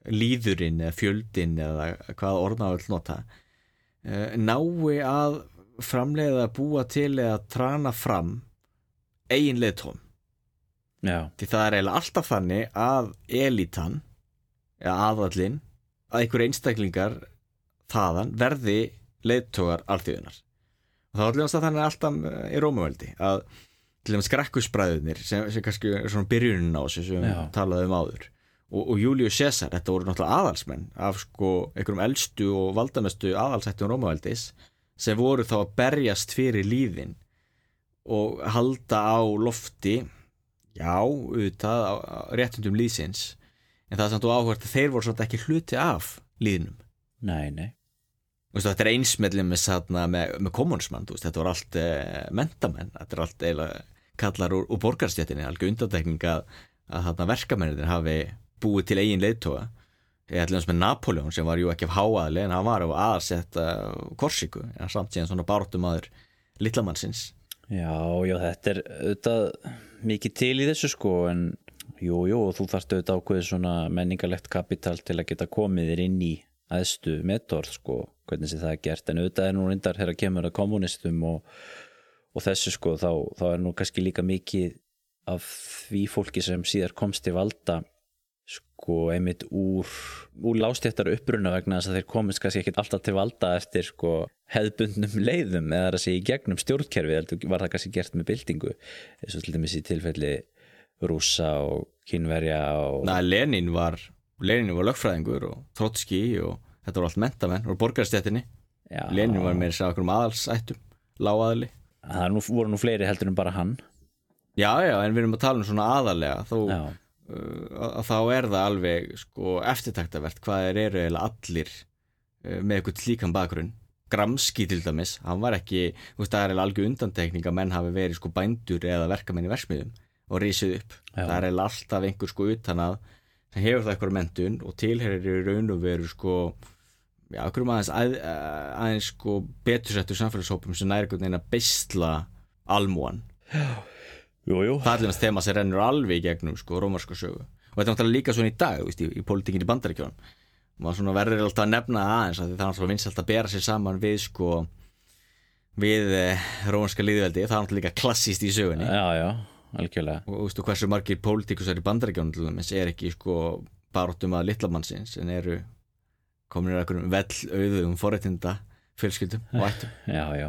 líðurinn eða fjöldin eða hvað orðnaðvöld nota eh, nái að framleiða að búa til eða trana fram eigin leðtóm já, því það er eiginlega alltaf þannig að elitan eða aðallinn að einhver einstaklingar þaðan verði leðtógar alþjóðunar og það var allir þannig alltaf í Rómaveldi að til dæmis skrekkusbræðunir sem, sem kannski er svona byrjunin á þessu sem við talaðum um áður. Og, og Július Caesar, þetta voru náttúrulega aðalsmenn af sko einhverjum elstu og valdamestu aðalsættum Rómaveldis sem voru þá að berjast fyrir líðin og halda á lofti já, auðvitað réttundum líðsins. En það er samt og áhvert að þeir voru svolítið ekki hluti af líðnum nei, nei veist, þetta er einsmellin með, með, með kommunismann, þetta voru allt e, mentamenn, þetta er allt eiginlega kallar úr, úr borgarstjættinni, alveg undantekning að, að verkamennir hafi búið til eigin leiðtóga ég ætlum með Napoleon sem var jú ekki af háaðli en hann var á aðsett Korsíku, en samt síðan svona bártumadur lillamannsins Já, já, þetta er auðvitað mikið til í þessu sko en jú, jú, þú þarft auðvitað ákveðið svona menningarlegt kapital til að geta komið þér inn í aðstu metorð sko, hvernig sé það er gert. En auðvitað er nú reyndar þegar að kemur að kommunistum og, og þessu sko þá, þá er nú kannski líka mikið af því fólki sem síðar komst til valda sko einmitt úr, úr lástjættar uppruna vegna þess að þeir komist kannski ekki alltaf til valda eftir sko hefðbundnum leiðum eða að segja í gegnum stjórnkerfi heldur var það kannski gert með byltingu eins og til dæmis í tilfelli rúsa og kynverja og Næ, Lenin var Lenin var lögfræðingur og Trotski og þetta voru allt mentamenn og borgarstjættinni Lenin var með þess að okkur um aðalsættum lágaðli það nú, voru nú fleiri heldur en bara hann. Já, já, en við erum að tala um svona aðalega þó uh, þá er það alveg sko eftirtaktavert hvað er eru eiginlega allir uh, með eitthvað slíkan bakgrunn. Gramski til dæmis, hann var ekki þú veist það er eiginlega algjör undantekning að menn hafi verið sko bændur eða verkamenn í versmiðum og rísið upp, Já. það er alltaf einhver sko utan að sem hefur það eitthvað mentun og tilherir í raun og veru sko já, okkur um aðeins að, aðeins sko betursettur samfélagshópum sem næri einhvern veginn að beisla almúan það er allir þema sem rennur alveg í gegnum sko, rómarsku sögu. Og þetta er náttúrulega líka svona í dag veist, í, í politíkinni bandaríkjónum maður svona verður alltaf að nefna aðeins að það er náttúrulega vinsalt að bera sér saman við sko við eh, rómarska líðveldi það er náttúrulega líka klassíst í sögunni. Já, já, algjörlega. Og veistu hversu margir pólitíkusar í bandaríkjónum til dæmis er ekki sko baróttum að litlamannsins en eru komin í einhverjum vell auðum forréttinda fjölskyldum og ættum. Já, já,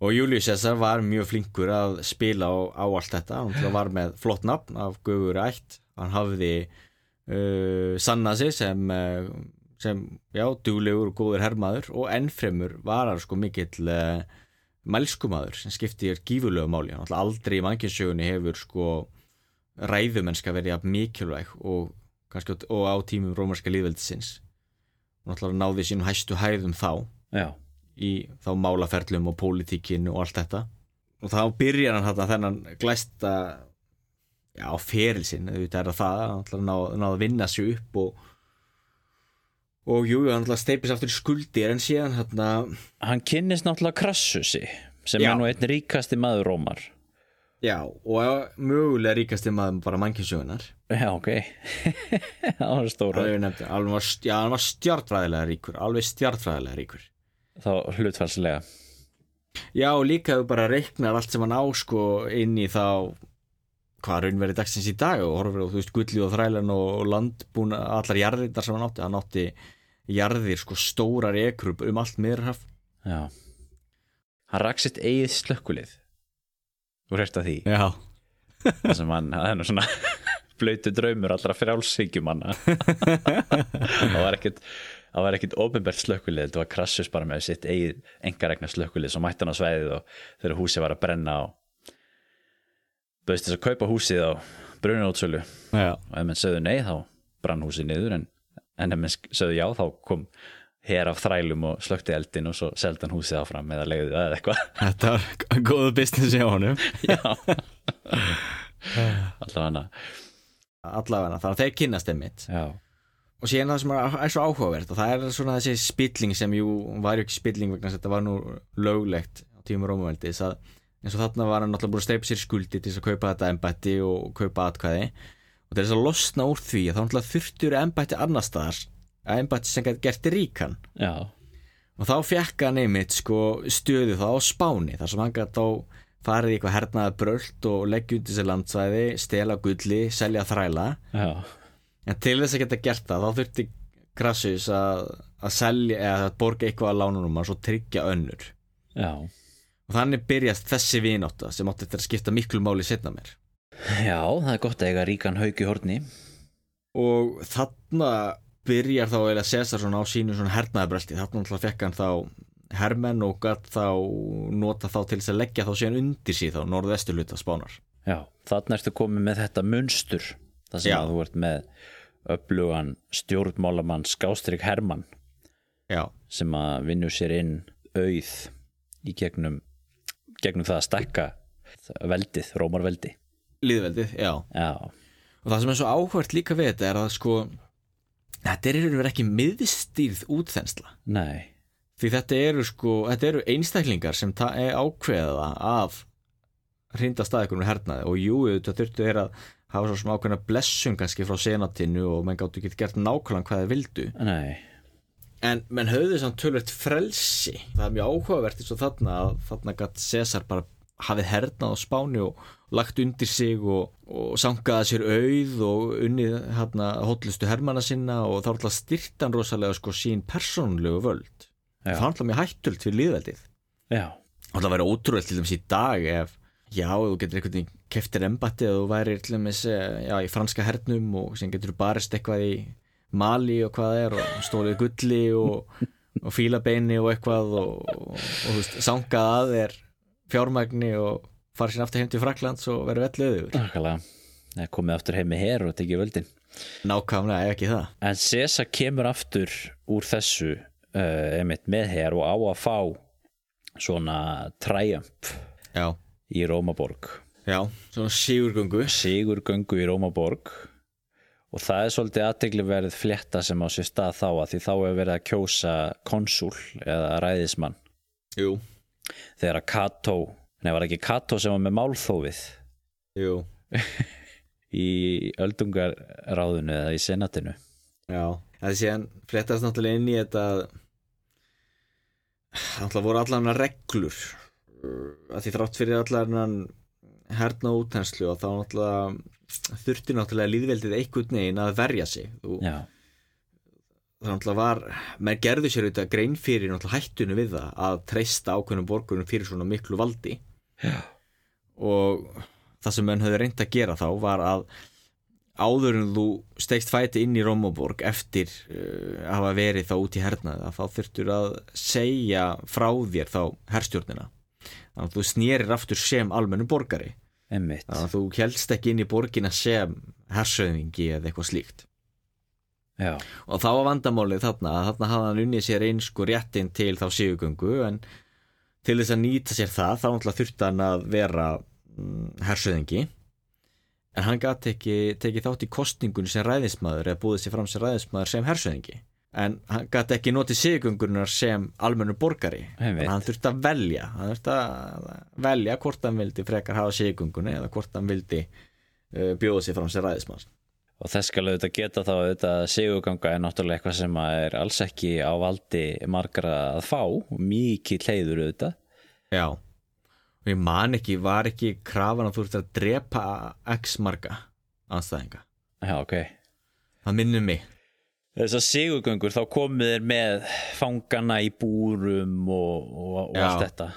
Og Július Cæsar var mjög flinkur að spila á, á allt þetta, hann var með flott nafn af Guður ætt, hann hafði uh, sannað sig sem, uh, sem já, duglegur og góður herrmaður og ennfremur var hann sko mikill uh, mælskumaður sem skiptir gífurlegu máli, hann aldrei í mannkjössögunni hefur sko ræðumennska verið mikilvæg og, kannski, og á tímum rómarska líðveldisins náttúrulega náði sínum hæstu hæðum þá já, í þá málaferlum og pólitíkin og allt þetta. Og þá byrjar hann þarna þennan glæsta já, ferilsinn, auðvitað er það það hann að ná, ná að vinna sig upp og og jú, hann að steipis aftur í skuldir en síðan hérna hann kynnist náttúrulega Krassusi sem Já. er nú einn ríkasti maður Rómar já, og mögulega ríkasti maður bara mannkjössögunar já, ok. Það var stóra alveg nefndi, alveg var, já, hann var stjartfræðilega ríkur alveg stjartfræðilega ríkur. Þá hlutfallslega. Já, og líka hefur bara reiknar allt sem hann á sko inn í þá hvað raunverið dagsins í dag og horfir á þú veist gulli og þrælan og landbúna allar jarðirnar sem hann átti hann átti jarðir sko stórar ekrub um allt miðrhaf Já. Hann rak sitt eigið slökkulið Þú hérst að því. Já, Það sem hann, það er nú svona blöytu draumur allra frjálshyggjumanna Það var ekkit Það var ekkit ofinbært slökkulið Þetta var krassus bara með sitt eigið engaregna slökkulið Svo mætti hann á sveiðið og þegar húsið var að brenna og Böðist þess að kaupa húsið á brunarútsölu já, og ef menn sögðu nei þá brann húsið niður en, en ef menn sögðu já þá kom her af þrælum og slökti eldin og svo seldi hann húsið áfram eða legði það eða eitthvað. Þetta var góðu business hjá honum. Já. Allavega. Allavega þannig að þeir kynnast einmitt já, og síðan það sem er, svo áhugavert og það er svona þessi spilling sem jú var ekki spilling vegna þess þetta var nú löglegt á tímur Rómaveldis að eins og þarna var hann náttúrulega búin að steipa sér skuldi til þess að kaupa þetta embætti og kaupa atkvæði. Og til þess að losna úr því að þá náttúrulega þurftur embætti annar staðar að embætti sem gæti gert ríkan. Já, og þá fekk hann einmitt sko stöðu þá á Spáni þar sem hann gæti þá farið í eitthvað hernaða brölt og leggja undir sér landsvæði stela gulli, selja þræla. Já, en til þess að geta gert það þá þurfti Crassus að, að selja eða að borga eitthvað að lánunum og svo tryggja önnur. Já. Og þannig byrjast þessi vinátta sem átti þetta að skipta miklu máli setna mér já, það er gott að eiga ríkan haug í horni. Og þarna byrjar þá eiginlega Cæsarsson á sínu svona hernaðabröldi þarna náttúrulega fekk hann þá hermenn og gatt þá nota þá til þess að leggja þá síðan undir síð þá norðvesturluta spánar. Já, þarna ertu komið með þetta munstur það sem Já. að þú ert með öflugan stjórnmálamann Skástrík Hermann já, sem að vinnu sér inn auð í gegnum gegnum það að stekka veldið, Rómarveldi líðveldið, já. Já, og það sem er svo áhvert líka við þetta er að sko þetta er og veru ekki miðstýrð útþensla. Nei. Því þetta eru sko, þetta eru einstaklingar sem er ákveða að hrinda staðikunum hernaði. Og jú, þetta þurftu er að hafa svo sem ákveðna blessun kannski frá senatinu og menn gáttu ekki gert nákvæmlega hvað þeir vildu. Nei, en menn höfðu samt tölvöld frelsi. Það er mjög áhugavert eins og þarna að þarna gætt Cæsar bara hafið hernað á Spáni og lagt undir sig og, og sangaði sér auð og unnið hérna hotlustu hermana sinna og þá alltaf styrtan rosalega sko sín persónulegu völd. Já. það alltaf mjög hættult fyrir líðveldið já, og það væri ótrúlega til dæmis í dag ef já, þú getur einhvern veginn keftir embatti eða þú væri til dæmis eh, já, í franska hernum og sem getur barist eitthvað í Mali og hvað er og stólið gulli og, og fílabeini og eitthvað og, og, þú veist, sangað að þér fjármagni og fara sér aftur heim til Fraklands og vera nákvæmlega. Það er komið aftur heim með her og tekið völdin. Nákvæmlega, ef ekki það. En Cæsar kemur aftur úr þessu uh, með her og á að fá svona já, í Rómaborg. Já, svona sigurgöngu. Sigurgöngu í Rómaborg. Og það er svolítið aðteglisverð flétta sem á sér stað þá að því þá er verið að kjósa konsul eða ræðismann. Jú, þegar að Kato, nei var ekki Kato sem var með málþófið? Jú, í öldungarráðinu eða í senatinu. Já það sé hann flettast náttúrulega inn í þetta náttúrulega voru allan reglur uh, að því þrátt fyrir allan herna útenslu og þá náttúrulega þurfti náttúrulega líðveldið einhvern veginn að verja sig. Og já, það var menn gerðu sér auðvitað grein fyrir hættunum við það að treysta ákveðnum borgurum fyrir svona miklu valdi. Já, og það sem menn höfðu reynd að gera þá var að áður en þú stegst fæti inn í Rómaborg eftir uh, að hafa verið þá út í hernaði að þá þurftur að segja frá þér þá herstjórnina. Þannig að þú snérir aftur sem almennu borgari. Emmitt þannig að þú helst ekki inn í borgina sem hersöðingi eða eitthvað slíkt já, og þá var vandamálið þarna að þarna hafði hann unnið sér eins sko réttin til þá sigugöngu en til þess að nýta sér það þá þurfti hann að vera mm, hersöðingi. En hann gæti ekki tekið þátt í kostningun sem ræðismæður eða búið sér fram sem ræðismæður sem hersöðingi. En hann gæti ekki notið sigugöngunar sem almennu borgari. Hann þurfti að velja hann þurfti að velja hvort hann vildi frekar hafa sigugöngunni eða hvort hann vildi uh, bjóða sér fram sem ræðismæður og þess skal auðvitað geta þá auðvitað sigurganga er náttúrulega eitthvað sem að er alls ekki á valdi margra að fá. Mikið hleyður auðvitað. Já. Og ég man ekki, var ekki krafan að þú ert að drepa x marga anstæðinga Já, ok. Það minnir mig. Þessar sigurgöngur þá komið þér með fangana í búrum og, og, og Já. allt þetta.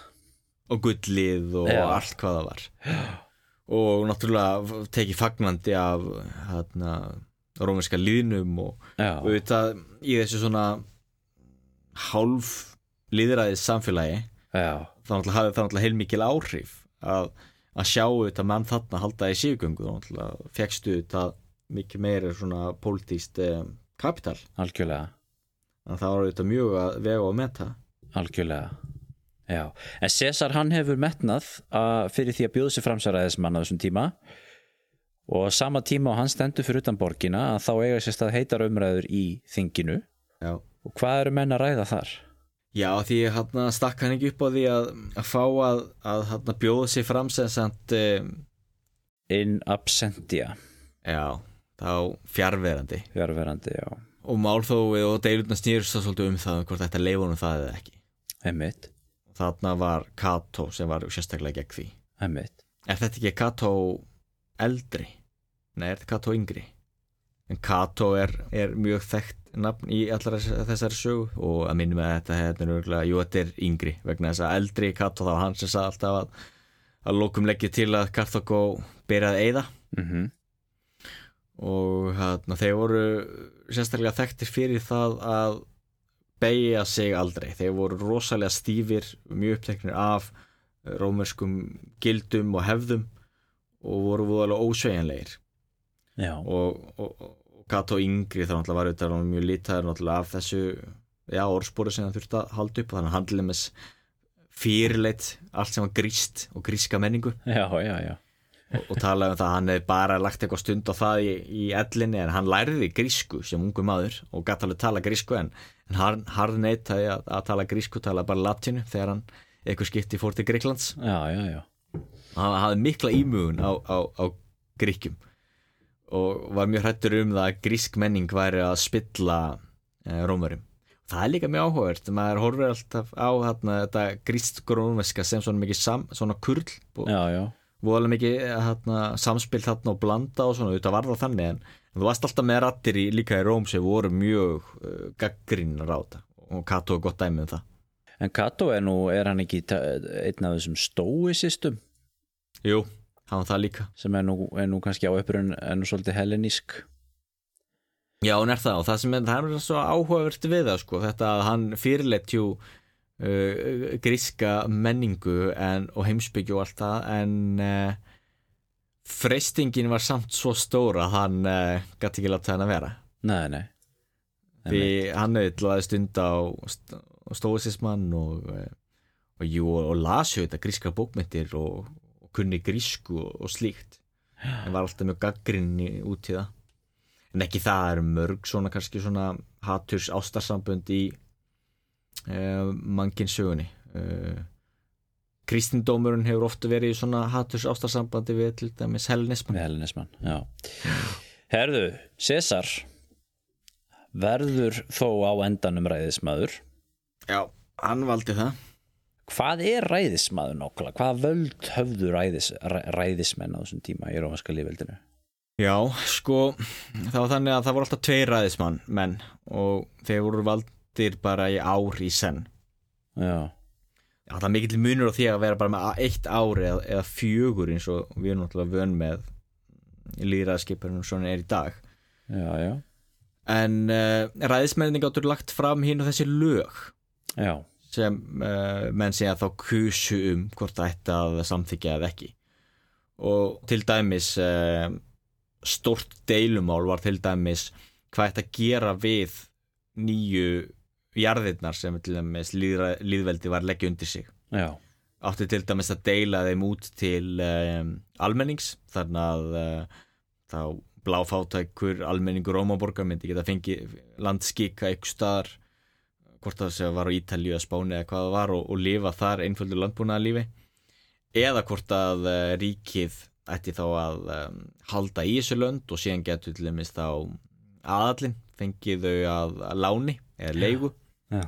Og gullið og Já. allt hvað það var og náttúrulega tekið fagnandi af hérna, rómerska líðnum og auðvitað í þessu svona hálf líðræðið samfélagi já, þá hafði það náttúrulega heilmikil áhrif að, að sjá auðvitað mann þarna halda í síðgöngu þá náttúrulega fegstu auðvitað mikið meira svona pólitíst eh, kapital. Algjörlega. Að það var auðvitað mjög að vega og meta. Algjörlega Já, en César hann hefur metnað að fyrir því að bjóða sér framsæraðismann á þessum tíma. Og sama tíma og hann stendur fyrir utan borgina að þá eiga sér stað heitar umræður í þinginu. Já, og hvað eru menn að ræða þar? Já því hérna stakk hann ekki upp á því að, að fá að, að bjóða sér fram sem samt um, In absentia. Já, þá fjárverandi fjárverandi, já, og málþóið og deilurna snýrst svolítið um það hvort þetta leifunum það eða ekki. Einmitt þarna var Kato sem var sérstaklega gegn því. Einmitt, Er þetta ekki Kato eldri? Nei, er þetta Kato yngri? En Kato er, er mjög þekkt nafn í allar þess- þessari sögu. Og að minnum að þetta hérna er örgulega, jú, þetta er yngri vegna þess að eldri Kato var hann sem sagði alltaf að að lókum leggja til að Karthagó byrjaði eyða. Mhm. Og hérna, þeir voru sérstaklega þekktir fyrir það að beigja sig aldrei. Þeir voru rosalega stífir mjög uppteknir af eh, rómerskum gildum og hefðum og voru voðalega ósveigjanlegir. Já, og, og, og Kato yngri þá var auðvitað mjög náttúrulega af þessu orðspóri sem það þurfti að halda upp og þannig handlið með fyrirleitt allt sem var gríst og gríska menningu. Já, já, já og, og talaði um það að hann hefði bara lagt eitthvað stund á það í, í ellinni en hann lærði grísku sem ungu maður og gæti alveg tala grísku en, en hann, hann neitaði að, að tala grísku tala bara latinu þegar hann eitthvað skipti fór til Greiklands já, já, já, hann hafði mikla ímugun á, á, á gríkjum og var mjög hrættur um það að grísk menning væri að spilla e, rómurum það er líka mjög áhugavert maður horfir alltaf á þarna, þetta grísk-rómeska sem svona mikið sam, svona kurl og já, já. Voðalega mikið hérna, samspil þarna og blanda og svona, þetta var það þannig en, en þú varst alltaf með rattir í, líka í Róm sem voru mjög uh, gaggrinnar á þetta og Kato er gott dæmi um það. En Kato er nú, er hann ekki einn af þessum stóisistum? Jú, hann var það líka. Sem er nú, er nú kannski á upprun er nú svolítið hellenísk. Já, hún er það og það sem er, það er svo áhugavert við það sko, þetta að hann fyrirleitt jú uh, gríska menningu en, og heimsbyggju og allt það en uh, freystingin var samt svo stóra hann uh, gæti ekki láta hann að vera. Nei, nei. Því hann laði stund á st stóðsismann og, eh, og, jú, og lasju þetta gríska bókmyndir og, og kunni grísku og, og slíkt. En var alltaf mjög gaggrinni út í það. En ekki það er mörg svona kannski svona haturs ástarsambönd í mannkinn sögunni. Uh, kristindómurinn hefur ofta verið í svona haturs ástarsambandi við til dæmis helnismann Með hellenismann, já. Herðu, César verður þó á endanum ræðismadur Já, hann valdi það. Hvað er ræðismadur nákvæmlega? Hvað völd höfðu ræðis, ræ, ræðismenn á þessum tíma í rómanska lífveldinu? Já, sko, það var þannig að það voru alltaf tveir ræðismann menn og þeir voru valdir bara í ár í senn. Já, Já, það er mikill munur á því að vera bara með eitt ár eða, eða fjögur eins og við erum náttúrulega vön með líðræðskiparinn svona er í dag. já, já En uh, ræðismenninni gáttur lagt fram hinn og þessi lög Já, sem uh, menn segja þá kusu um hvort það ætti að samþykja eða ekki. Og til dæmis uh, stort deilumál var til dæmis hvað ætti að gera við nýju jarðirnar sem til dæmis líðra, líðveldi var leggja undir sig. já, Átti til dæmis að deila þeim út til um, almennings þannig að uh, þá bláfátækur almenningur Rómaborgar myndi geta fengið landskika ykkur staðar hvort það sem var á Ítalíu að Spáni eða hvað það var og, og lifa þar einföldu landbúnaða lífi eða hvort að uh, ríkið ætti þá að um, halda í þessu lönd og síðan getur til dæmis þá aðallin fengið þau að, að láni eða leigu já,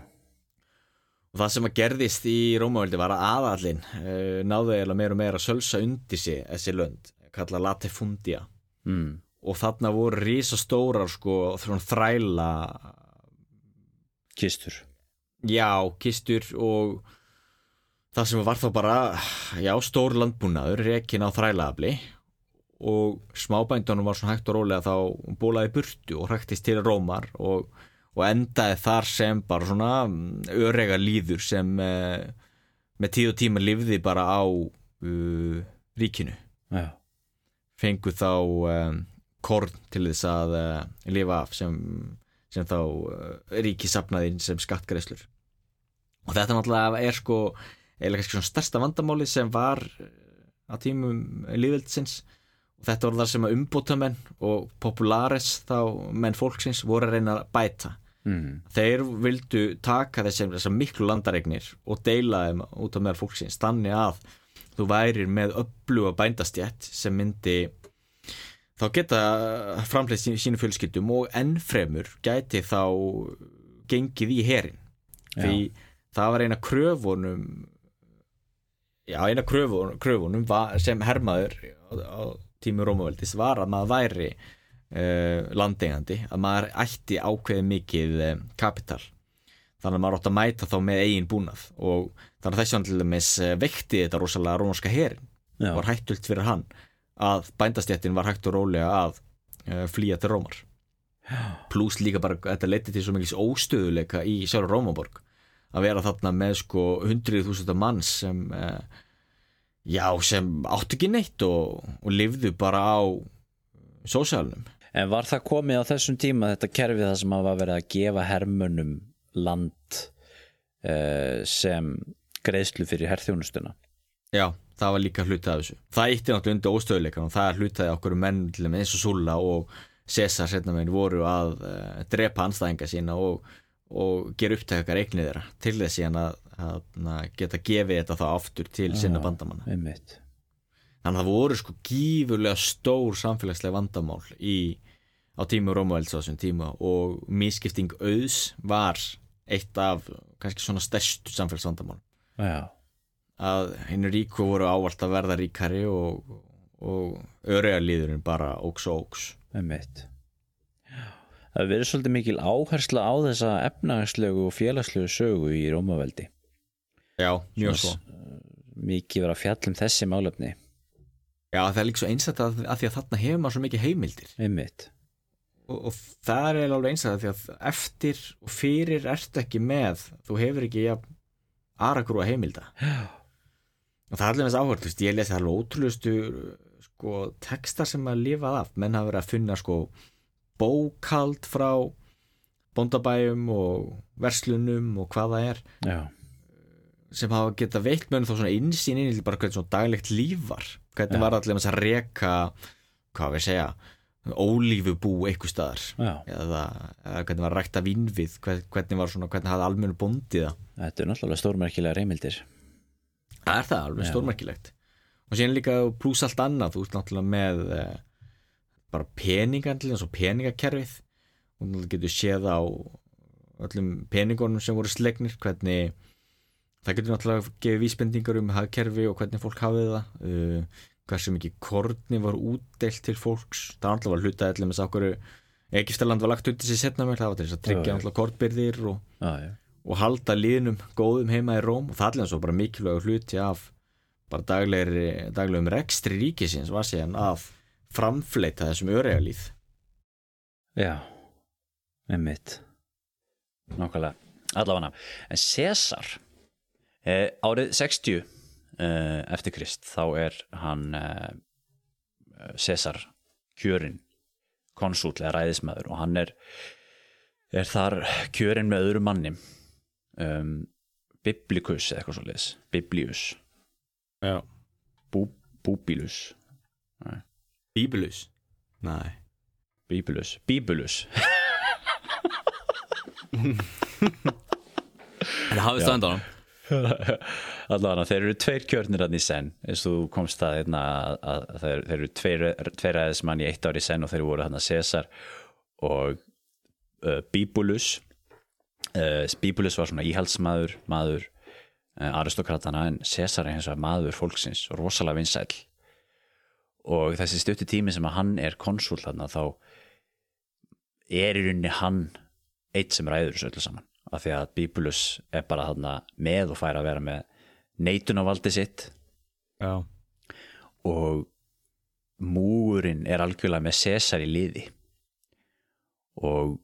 og það sem að gerðist í Rómaveldi var að aðallin uh, náðu eiginlega meira og meira að sölsa undir sig þessi lönd, kalla latifundia mm. og þarna voru risastórar sko þræla kistur. Já, kistur og það sem var þá bara já, stór landbúnaður rekin á þrælaafli og smábændunum var svona hægt og rólega þá bólaði burtu og hræktist til Rómar og, og endaði þar sem bara svona mm, örega líður sem uh, með tíð og tíma lifði bara á uh, ríkinu. Já, fengu þá um, korn til þess að uh, lifa af sem, sem þá ríki sapnaði sem skattgreslur og þetta náttúrulega er sko eða kannski svona stærsta vandamáli sem var á tímum líðveldsins og þetta voru það sem að umbótamenn og populares þá menn fólksins voru að reyna að bæta mm. þeir vildu taka þessar, miklu landaregnir og deila þeim út af meðal fólksins þannig að þú værir með öllu að bændastjætt sem myndi þá geta framleitt sín, sínu fjölskyldum og ennfremur gæti þá gengið í herin því það var eina kröfunum já eina kröfunum, kröfunum var, sem hermaður á, á tímu Rómaveldis var að maður væri uh, landengandi að maður ætti ákveði mikið uh, kapital. Þannig að maður átti að mæta þá með eigin búnað og þannig að þessi hann til dæmis uh, vekti þetta rosalega rómarska herin Já. var hættult fyrir hann að bændastjættin var hægt og rólega að flýja til Rómar. Pluss líka bara þetta leiti til svo mikils óstöðuleika í sjálfur Rómaborg að vera þarna með sko hundrið þúsunda manns sem uh, já, sem átti ekki neitt og, og lifðu bara á sósjálunum En var það komið á þessum tíma þetta kerfið það sem var verið að gefa hermönum land uh, sem greiðslu fyrir herþjónustuna? Já, það var líka hlutað af þessu. Það ítti náttúrulega undir óstöðuleikan og það hlutaði okkur menn til dæmis eins og Sulla og Cæsar setna meginn voru að uh, drepa anstæðinga sína og, og gera upptækar eignið þeirra til þess að, að, að geta gefið þetta þá aftur til sinna bandamanna. einmitt. Þannig að það voru sko gífurlega stór samfélagslega vandamál í, á tímu Rómavelds á þessum tíma og mískipting auðs var eitt af kannski svona stærstu samfélagsvandamál Já, að henni ríku voru ávalt að verða ríkari og, og öregarliðurinn bara óks og óks. Það verið svolítið mikil áhersla á þessa efnagslegu og félagslegu sögu í Rómaveldi. Já, mjög svo. mikið verið að fjallum þessi málefni. Já, það er líka svo einsætt að, að því að þarna hefur maður svo mikið heimildir. Einmitt og, og það er alveg einsætt að því að eftir og fyrir ertu ekki með þú hefur ekki ja, aragrúa heimilda. Og það er alveg þess áhört, veist, ég lesi alveg ótrúlustu sko, textar sem að lifað af, menn hafa verið að finna sko bókald frá bóndabæjum og verslunum og hvað það er já, sem hafa geta veitt mönnum þá svona insýn inn í bara hvernig svona daglegt líf var. Hvernig Já. var allir með að reka hvað við segja ólífubú eitthvað staðar. Eða, eða hvernig var rækta hvern- hvernig var svona, hvernig hafði almennu bóndið það? Þetta er náttúrulega stórmerkilega reymildir það er það alveg stórmerkilegt. Og síðan líka pluss allt annað þú ert náttúrulega með eh, bara peningan þess og peningakerfið. Og þú getur séð á öllum peningunum sem voru slegnir hvernig það getur náttúrulega gefið vísbendingar um hagkerfi og hvernig fólk hafið það. Uh, hversu mikið korni var útdeilt til fólks. Það var náttúrulega hlutað allir með sákuru Egiptaland var lagt undir sér setna mér það var til þess að tryggja náttúrulega kortbyrðir og Já, já, og halda liðnum góðum heima í Róm. Og það er alveg svo bara mikilvægur hluti af bara daglegri, daglegum rekstri ríkisins var síðan að framfleita þessum öregalíð já einmitt. Nákvæmlega, allavega. En Cæsar eh, árið 60 eh, eftir Krist þá er hann eh, Cæsar kjörinn konsúll eða ræðismæður og hann er er þar kjörinn með öðru manni um, Biblikus eða eitthvað svo leis Biblius. Bú, Búbilus. Bíbulus? Nei. Bíbulus, Bíbulus. En hafið stöndan hann allavega þeir eru tveir kjörnir hann í senn eins og þú komst að, hérna, að, að, að þeir, þeir eru tveir, tveir aðeins í eitt ár í senn og þeir voru hann að Cæsar og uh, Bíbulus uh, Bíbulus var svona íhaldsmaður maður uh, aristokratana en Cæsar er hins vegar maður fólksins rosalega vinsæll. Og þessi stuttu tími sem að hann er konsul þarna þá er í rauninni hann eitt sem ræður þessu öllu saman af því að Bíbulus er bara þarna með og fær að vera með neitunarvaldi sitt. Já, og múurinn er algjörlega með Cæsar í liði. Og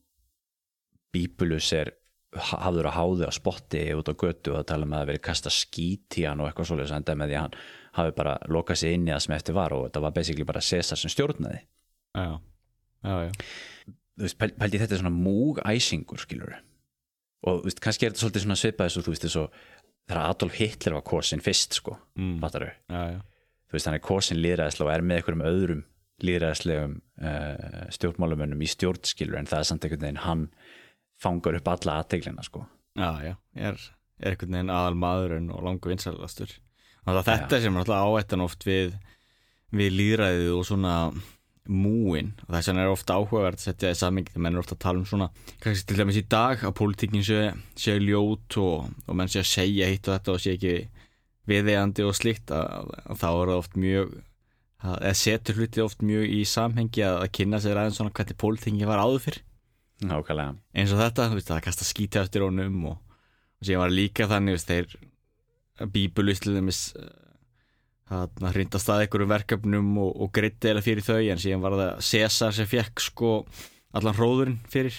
Bíbulus er hafður að háði á spotti út á götu og það tala um að það verið kasta skít í hann og eitthvað svolítið sem enda með því að hann hafi bara lokað sér inn í það sem eftir var og þetta var basically bara Cæsar sem stjórnaði. Já, já, já. þú veist, pæl- pældi í þetta svona múgæsingur skilur og veist, kannski er þetta svolítið svona svipað þú veist, þessu þegar Adolf Hitler var kosin fyrst sko, Mm. fattar já, já. þú veist, hann er kosin líðræðislega og er með einhverjum öðrum líðræðislegum uh, stjórnmálumönnum í stjórnskilur en það er samt einhvern veginn hann fangar upp alla aðteglina sko. Já, já, er, er einhvern veginn aðal maðurinn og langu vinsælastur þetta sem er alltaf áættan oft við, við líðræðið og svona múin. Og þess vegna er ofta áhugavert að setja það í samingi þegar menn er ofta að tala um svona kannski til dæmis í dag að pólitíkin sé, sé ljót og, og menn sé að segja hitt og þetta og sé ekki viðeigandi og slíkt að, að þá er það oft mjög að, eða setur hluti oft mjög í samhengi að, að kynna sér aðeins svona hvernig pólitíkin var áður fyrr. Nákvæmlega, eins og þetta, þú veist, það kasta skíti eftir honum og, og síðan var líka þannig þú veist, þeir bíbulust til dæmis hann hrinda stað einhverjum verkefnum og, og gritti eða fyrir þau en síðan var það Cæsar sem fekk sko allan hróðurinn fyrir.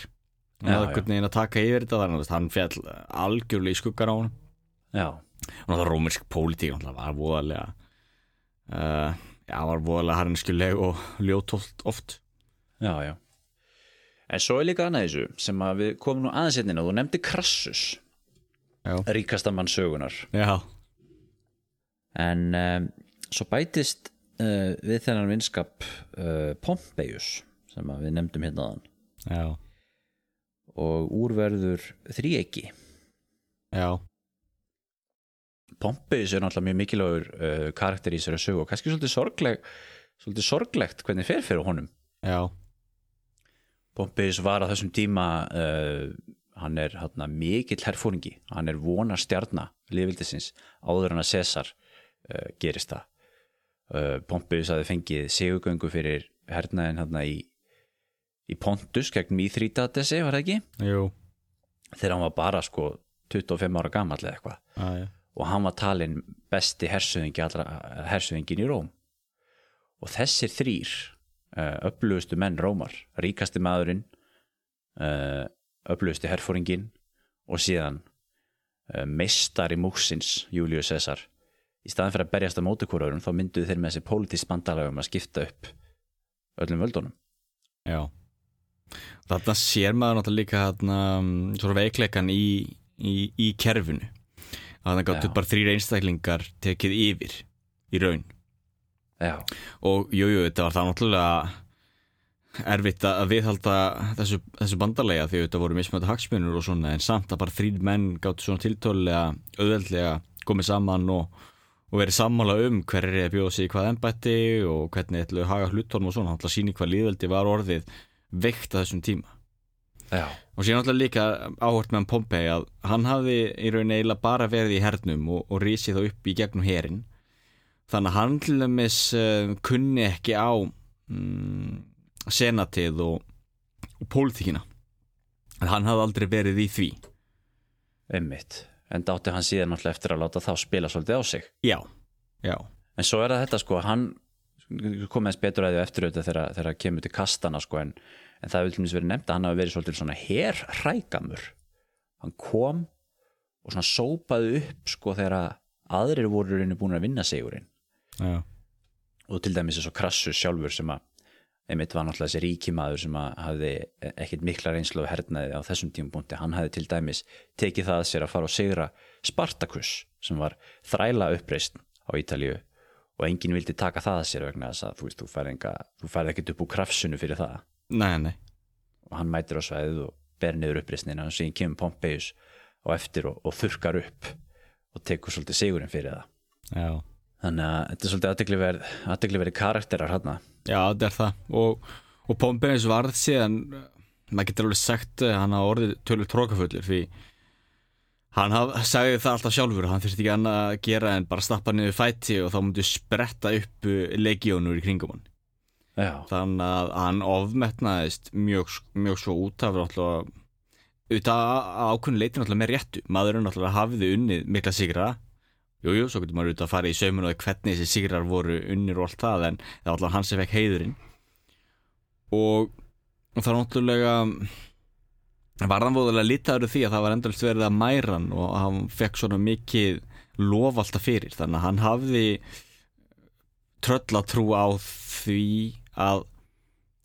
Og það já. einhvern veginn að taka yfir þetta þannig að hann fjall algjörlega í skuggar á hann já, og það rómersk pólitík náttúrulega var voðalega uh, já, var voðalega harnskjuleg og ljótólt oft já, já. En svo er líka annað þessu sem að við komum nú aðeins hérna og þú nefndi Krassus Já. ríkasta mann sögunar já, en um, svo bætist uh, við þennan vinskap uh, Pompeius sem að við nefndum hérna já, og úrverður þríegi já. Pompeius er náttúrulega mjög mikilvægur uh, karakter í þessari sögu og kannski svolítið sorgleg svolítið sorglegt hvernig fer fyrir honum. Já, Pompeius var á þessum tíma hann er hérna, mikill herfóringi, hann er vonar stjarnar liðvildisins áður en að Cæsar gerist það. Uh, Pompeius hafði fengið sigugöngu fyrir hernaðin hérna í í Pontus gegn Mithridatesi var það ekki? jú. Þegar hann var bara sko 25 ára gamall eða eitthvað. Já, já, og hann var talin besti hersöðingi allra hersöðingin í Róm. Og þessir þrýr uh, öflugustu menn Rómar ríkasti maðurinn öflugustu herfóringin og síðan meistari múksins Július Cæsar í staðan fyrir að berjast á mótukúraurum þá mynduðu þeir með þessi pólitísk bandalagum að skipta upp öllum völdunum. Já. Þarna sér maður náttúrulega líka þarna, um, svona veikleikan í, í, í kerfinu. Að þannig gáttu bara þrýr einstaklingar tekið yfir í raun. Já, og jújú, jú, þetta var það náttúrulega erfitt að viðhalda þessu, þessu bandalega því þetta voru mismöndi hagsmunur og svona en samt að bara þrýr menn gáttu svona tiltölulega auðveldlega komið saman og, og verið sammála um hver er að bjóða sig í hvað embætti og hvernig ætlu að haga hlutónum og svona, náttúrulega síni hvað líðveldi var orðið veikt að þessum tíma. Já, og síðan náttúrulega líka áhört með Pompei að hann hafði í rauninni eiginlega bara verið í hernum og, og rísið þá upp í gegnum herin þannig að hann til dæmis uh, kunni ekki á mm, senatið og, og pólitíkina. En hann hafði aldrei verið í því. Einmitt en dátti hann síðan náttúrulega eftir að láta þá spila svolítið á sig. Já, já, en svo er það þetta sko hann komið eins betur að því eftir auðvitað þegar, þegar kemur til kastana sko en, en það vil verið nefnt að hann hafi verið svolítið svona herrækamur hann kom og svona sópaði upp sko þegar aðrir voru búin að vinna sigurinn. Já, og til dæmis eins og Krassus sjálfur sem að einmitt var náttúrulega þessi ríkimaður sem hafði ekkit mikla reynslu og hernaði á þessum tímubúndi, hann hafði til dæmis tekið það að sér að fara og sigra Spartacus sem var þræla uppreist á Ítalíu. Og enginn vildi taka það að sér vegna þess að þú veist, þú færði, ekkit upp úr krafsunu fyrir það. Nei, nei. Og hann mætir á svæðið og ber niður uppreistnina og síðan kemur Pompeius á eftir og, og þurkar upp og tekur svolítið sigurinn fyrir það. Já, þannig að þetta er svolítið aðtegli aðtegli verið karakterar hann já, þetta er það. Og, og Pompeius varð síðan maður getur alveg sagt að hann hafa orðið tölur trókafullur því hann haf, sagði það alltaf sjálfur hann þurfti ekki annað að gera en bara stappa niður fæti og þá myndi spretta upp legíónur í kringum hann. Já, þannig að hann ofmetnaðist mjög, mjög svo út af náttúrulega auðvitað að ákveðin leiti náttúrulega með réttu. Maðurinn náttúrulega hafiði unnið mikla sigra jújú, jú, svo getur maður auðvitað að fara í saumun og hvernig þessi sigrar voru unnir og allt það en það var alltaf hann sem fekk heiðurinn. Og, og það náttúrulega var hann voðalega litaður því að það var endalist verið að mæra hann og hann fekk svona mikið lof alltaf fyrir. Þannig að hann hafði tröllatrú á því að,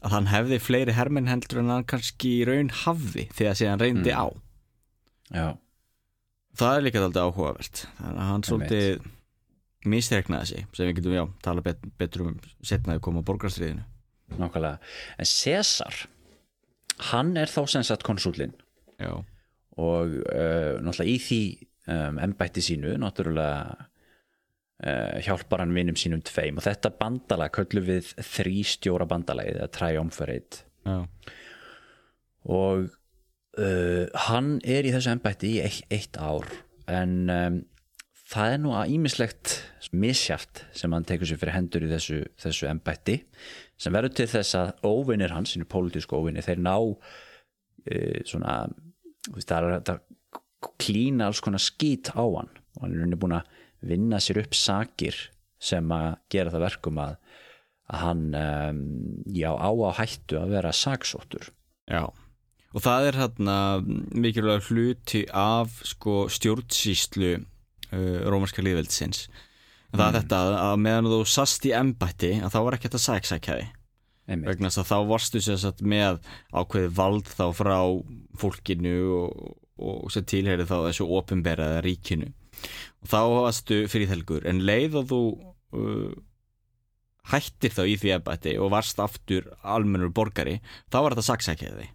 að hann hefði fleiri hermenn heldur en hann kannski í raun hafði þegar síðan reyndi Mm. á. Já, það er líka alltaf áhugavert. Þannig að hann svolítið misreiknaði sig sem við getum já, tala bet, betur um setna að koma á borgarstríðinu. Nákvæmlega. En César hann er þá sem sagt konsúlinn já, og uh, náttúrulega í því um, embætti sínu náttúrulega uh, hjálpar hann vinnum sínum tveim. Og þetta bandalag köllu við þrýstjóra bandalagið eða triumvirate. Já, og uh, hann er í þessu embætti í eitt, eitt ár en um, það er nú að ímislegt misjaft sem hann tekur sér fyrir hendur í þessu, þessu embætti sem verður til þess að óvinnir hans, sínu pólitísku óvinnir, þeir ná uh, svona það er að klína alls konar skít á hann. Og hann er búin að vinna sér upp sakir sem að gera það verkum að, að hann um, já, á á hættu að vera saksóttur. Já og það er hérna mikilvæg hluti af sko stjórnsýslu uh, rómarska líðveldisins það er þetta að- meðan þú sast í embætti að þá var ekki þetta sæksækjaði vegna þess að þá varstu sér satt með ákveðið vald þá frá fólkinu og, og sem tilherið þá þessu ofinberaða ríkinu. Og þá varstu fyrir þelgur en leið og þú uh, hættir þá í því embætti og varst aftur almennur borgari þá var þetta saksækjaði Já.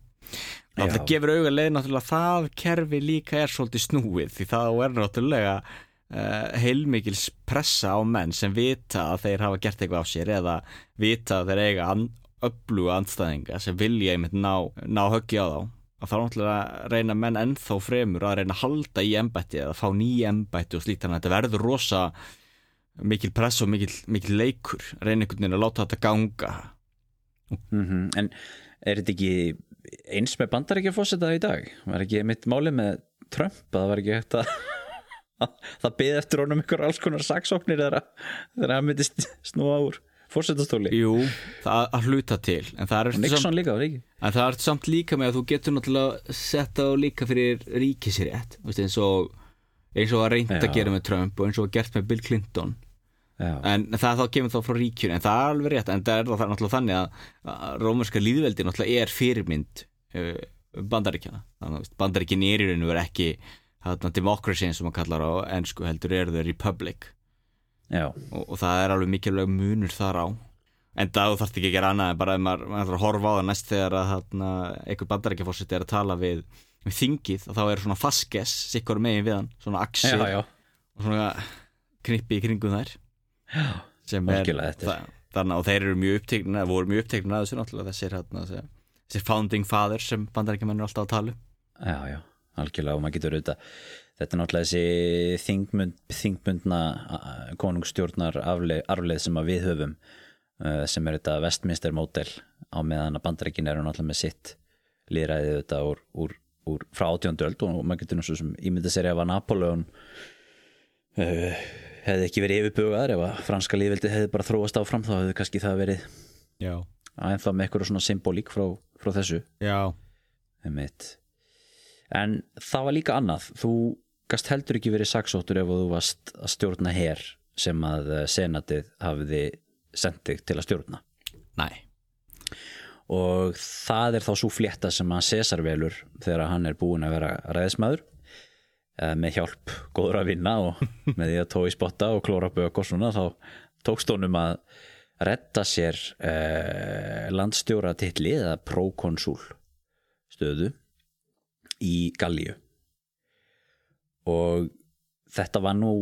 Það gefur auga leið náttúrulega það kerfi líka er svolítið snúið því þá er náttúrulega uh, heilmikils pressa á menn sem vita að þeir hafa gert eitthvað á sér eða vita að þeir eiga an, öfluga andstæðinga sem vilja einmitt ná, ná höggi á þá. Að þá náttúrulega reyna menn ennþá fremur að reyna að halda í embætti eða fá nýja embætti og að þetta verður rosa mikil press og mikil, mikil leikur. Reyna einhvern veginn að láta þetta ganga. Mm En er þetta ekki eins með bandaríkja fósita í dag? Var ekki mitt máli með Trump að það var ekki hægt að það byði eftir honum ykkur alls konar saksóknir þegar hann myndi snúa úr fórsetastóli Jú, það að hluta til en það er Nixon líka? En það er samt líka með að þú getur náttúrulega sett á líka fyrir veist, eins og eins og að reynda að gera með Trump og eins og að gert með Bill Clinton Já, en það þá kemur þá frá ríkjun en það er alveg rétt, en það er það náttúrulega þannig að, rómurska líðveldi náttúrulega er fyrirmynd uh, bandaríkjana þannig að bandaríkin er í rauninu verið ekki þarna democracy eins og maður kallar á ensku heldur er þau republic. Og, og það er alveg mikilvæg munur þar á. En það þú þarft ekki að gera annað en bara ef maður, maður þarf að horfa á það næst þegar að þarna, einhver bandarækjafórseti er að tala við, við þingið þá er svona faskes sikkur megin við hann, svona já. og svona knippi í kringum þær sem er er- þannig að þeir eru mjög upptekna voru mjög upptekna að þessu náttúrulega. Þessir, þarna, þessir, þessir founding fathers sem bandarækjamenn eru alltaf að tala um. Já, já, algjörlega og maður getur auðvitað þetta er náttúrulega þessi þingmund, þingbundna uh, konungstjórnar arfleið sem við höfum uh, sem er þetta Westminster mótel á meðan að bandaríkin eru náttúrulega með sitt líðræðið þetta úr, úr, úr frá átjóndöld og maður getur sem ímynda sér ef að Napoleon uh, hefði ekki verið yfirbugaðar ef að franska líðveldi hefði bara þróast áfram þá hefði kannski það verið Já, ennþá með eitthvað svona symbolík frá, frá þessu. En það var líka annað. Þú gast heldur ekki verið saksóttur ef þú varst að stjórna her sem að eh, senatið hafiði sendið til að stjórna. næ Og það er þá svo flétta sem að César velur þegar hann er búin að vera ræðismæður með hjálp góður að vinna og með því að tói spotta og klóra bök og svona þá tókst honum að redda sér eh, landstjóra titli eða prókonsúl stöðu í Gallíu. Og þetta var nú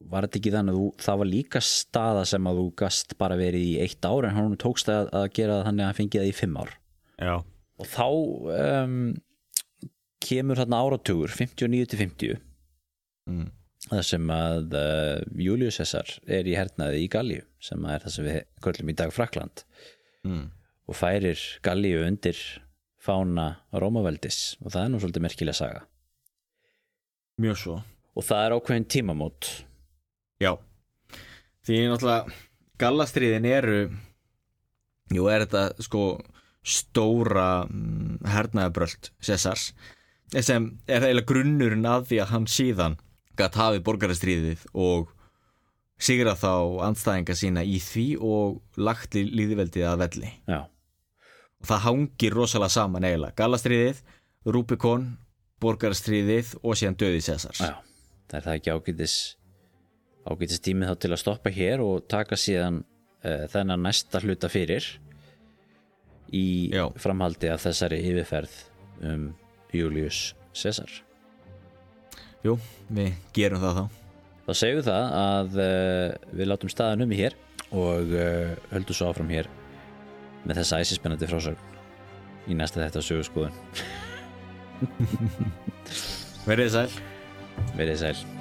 var þetta ekki þannig að það var líka staða sem að þú gast bara verið í eitt ár en hann tókst að, að gera þannig að hann fengi það í fimm ár? Já, og þá um, kemur þarna áratugur 59 til 50 mm. það sem að uh, Július Cæsar er í hernaði í Gallíu sem er það sem við köllum í dag Frakland Mm. og færir Gallíu undir fána Rómaveldis. Og það er nú svolítið merkilega saga. Mjög svo. Og það er ákveðin tímamót. Já, því náttúrulega gallastriðin eru jú er þetta sko stóra mm, hernaðabröld Cæsars sem er eiginlega grunnurinn að því að hann síðan gætt hafið borgarastriðið og sigra þá andstæðinga sína í því og lagt lí- líðveldið að velli. Já, og það hangir rosalega saman eiginlega. Gallastriðið, Rubicon borgarastriðið og síðan döði Cæsars já það er það ekki ágætis ágætis tímið þá til að stoppa hér og taka síðan uh, þennan næsta hluta fyrir í Já. framhaldi af þessari yfirferð um Július Cæsar Jú, við gerum það þá. Þá segjum við það að uh, við látum staðan um í hér og uh, höldum svo áfram hér með þessa æsispennandi frásögn í næsta þetta sögurskoðun Verðið sæl. Verið sæl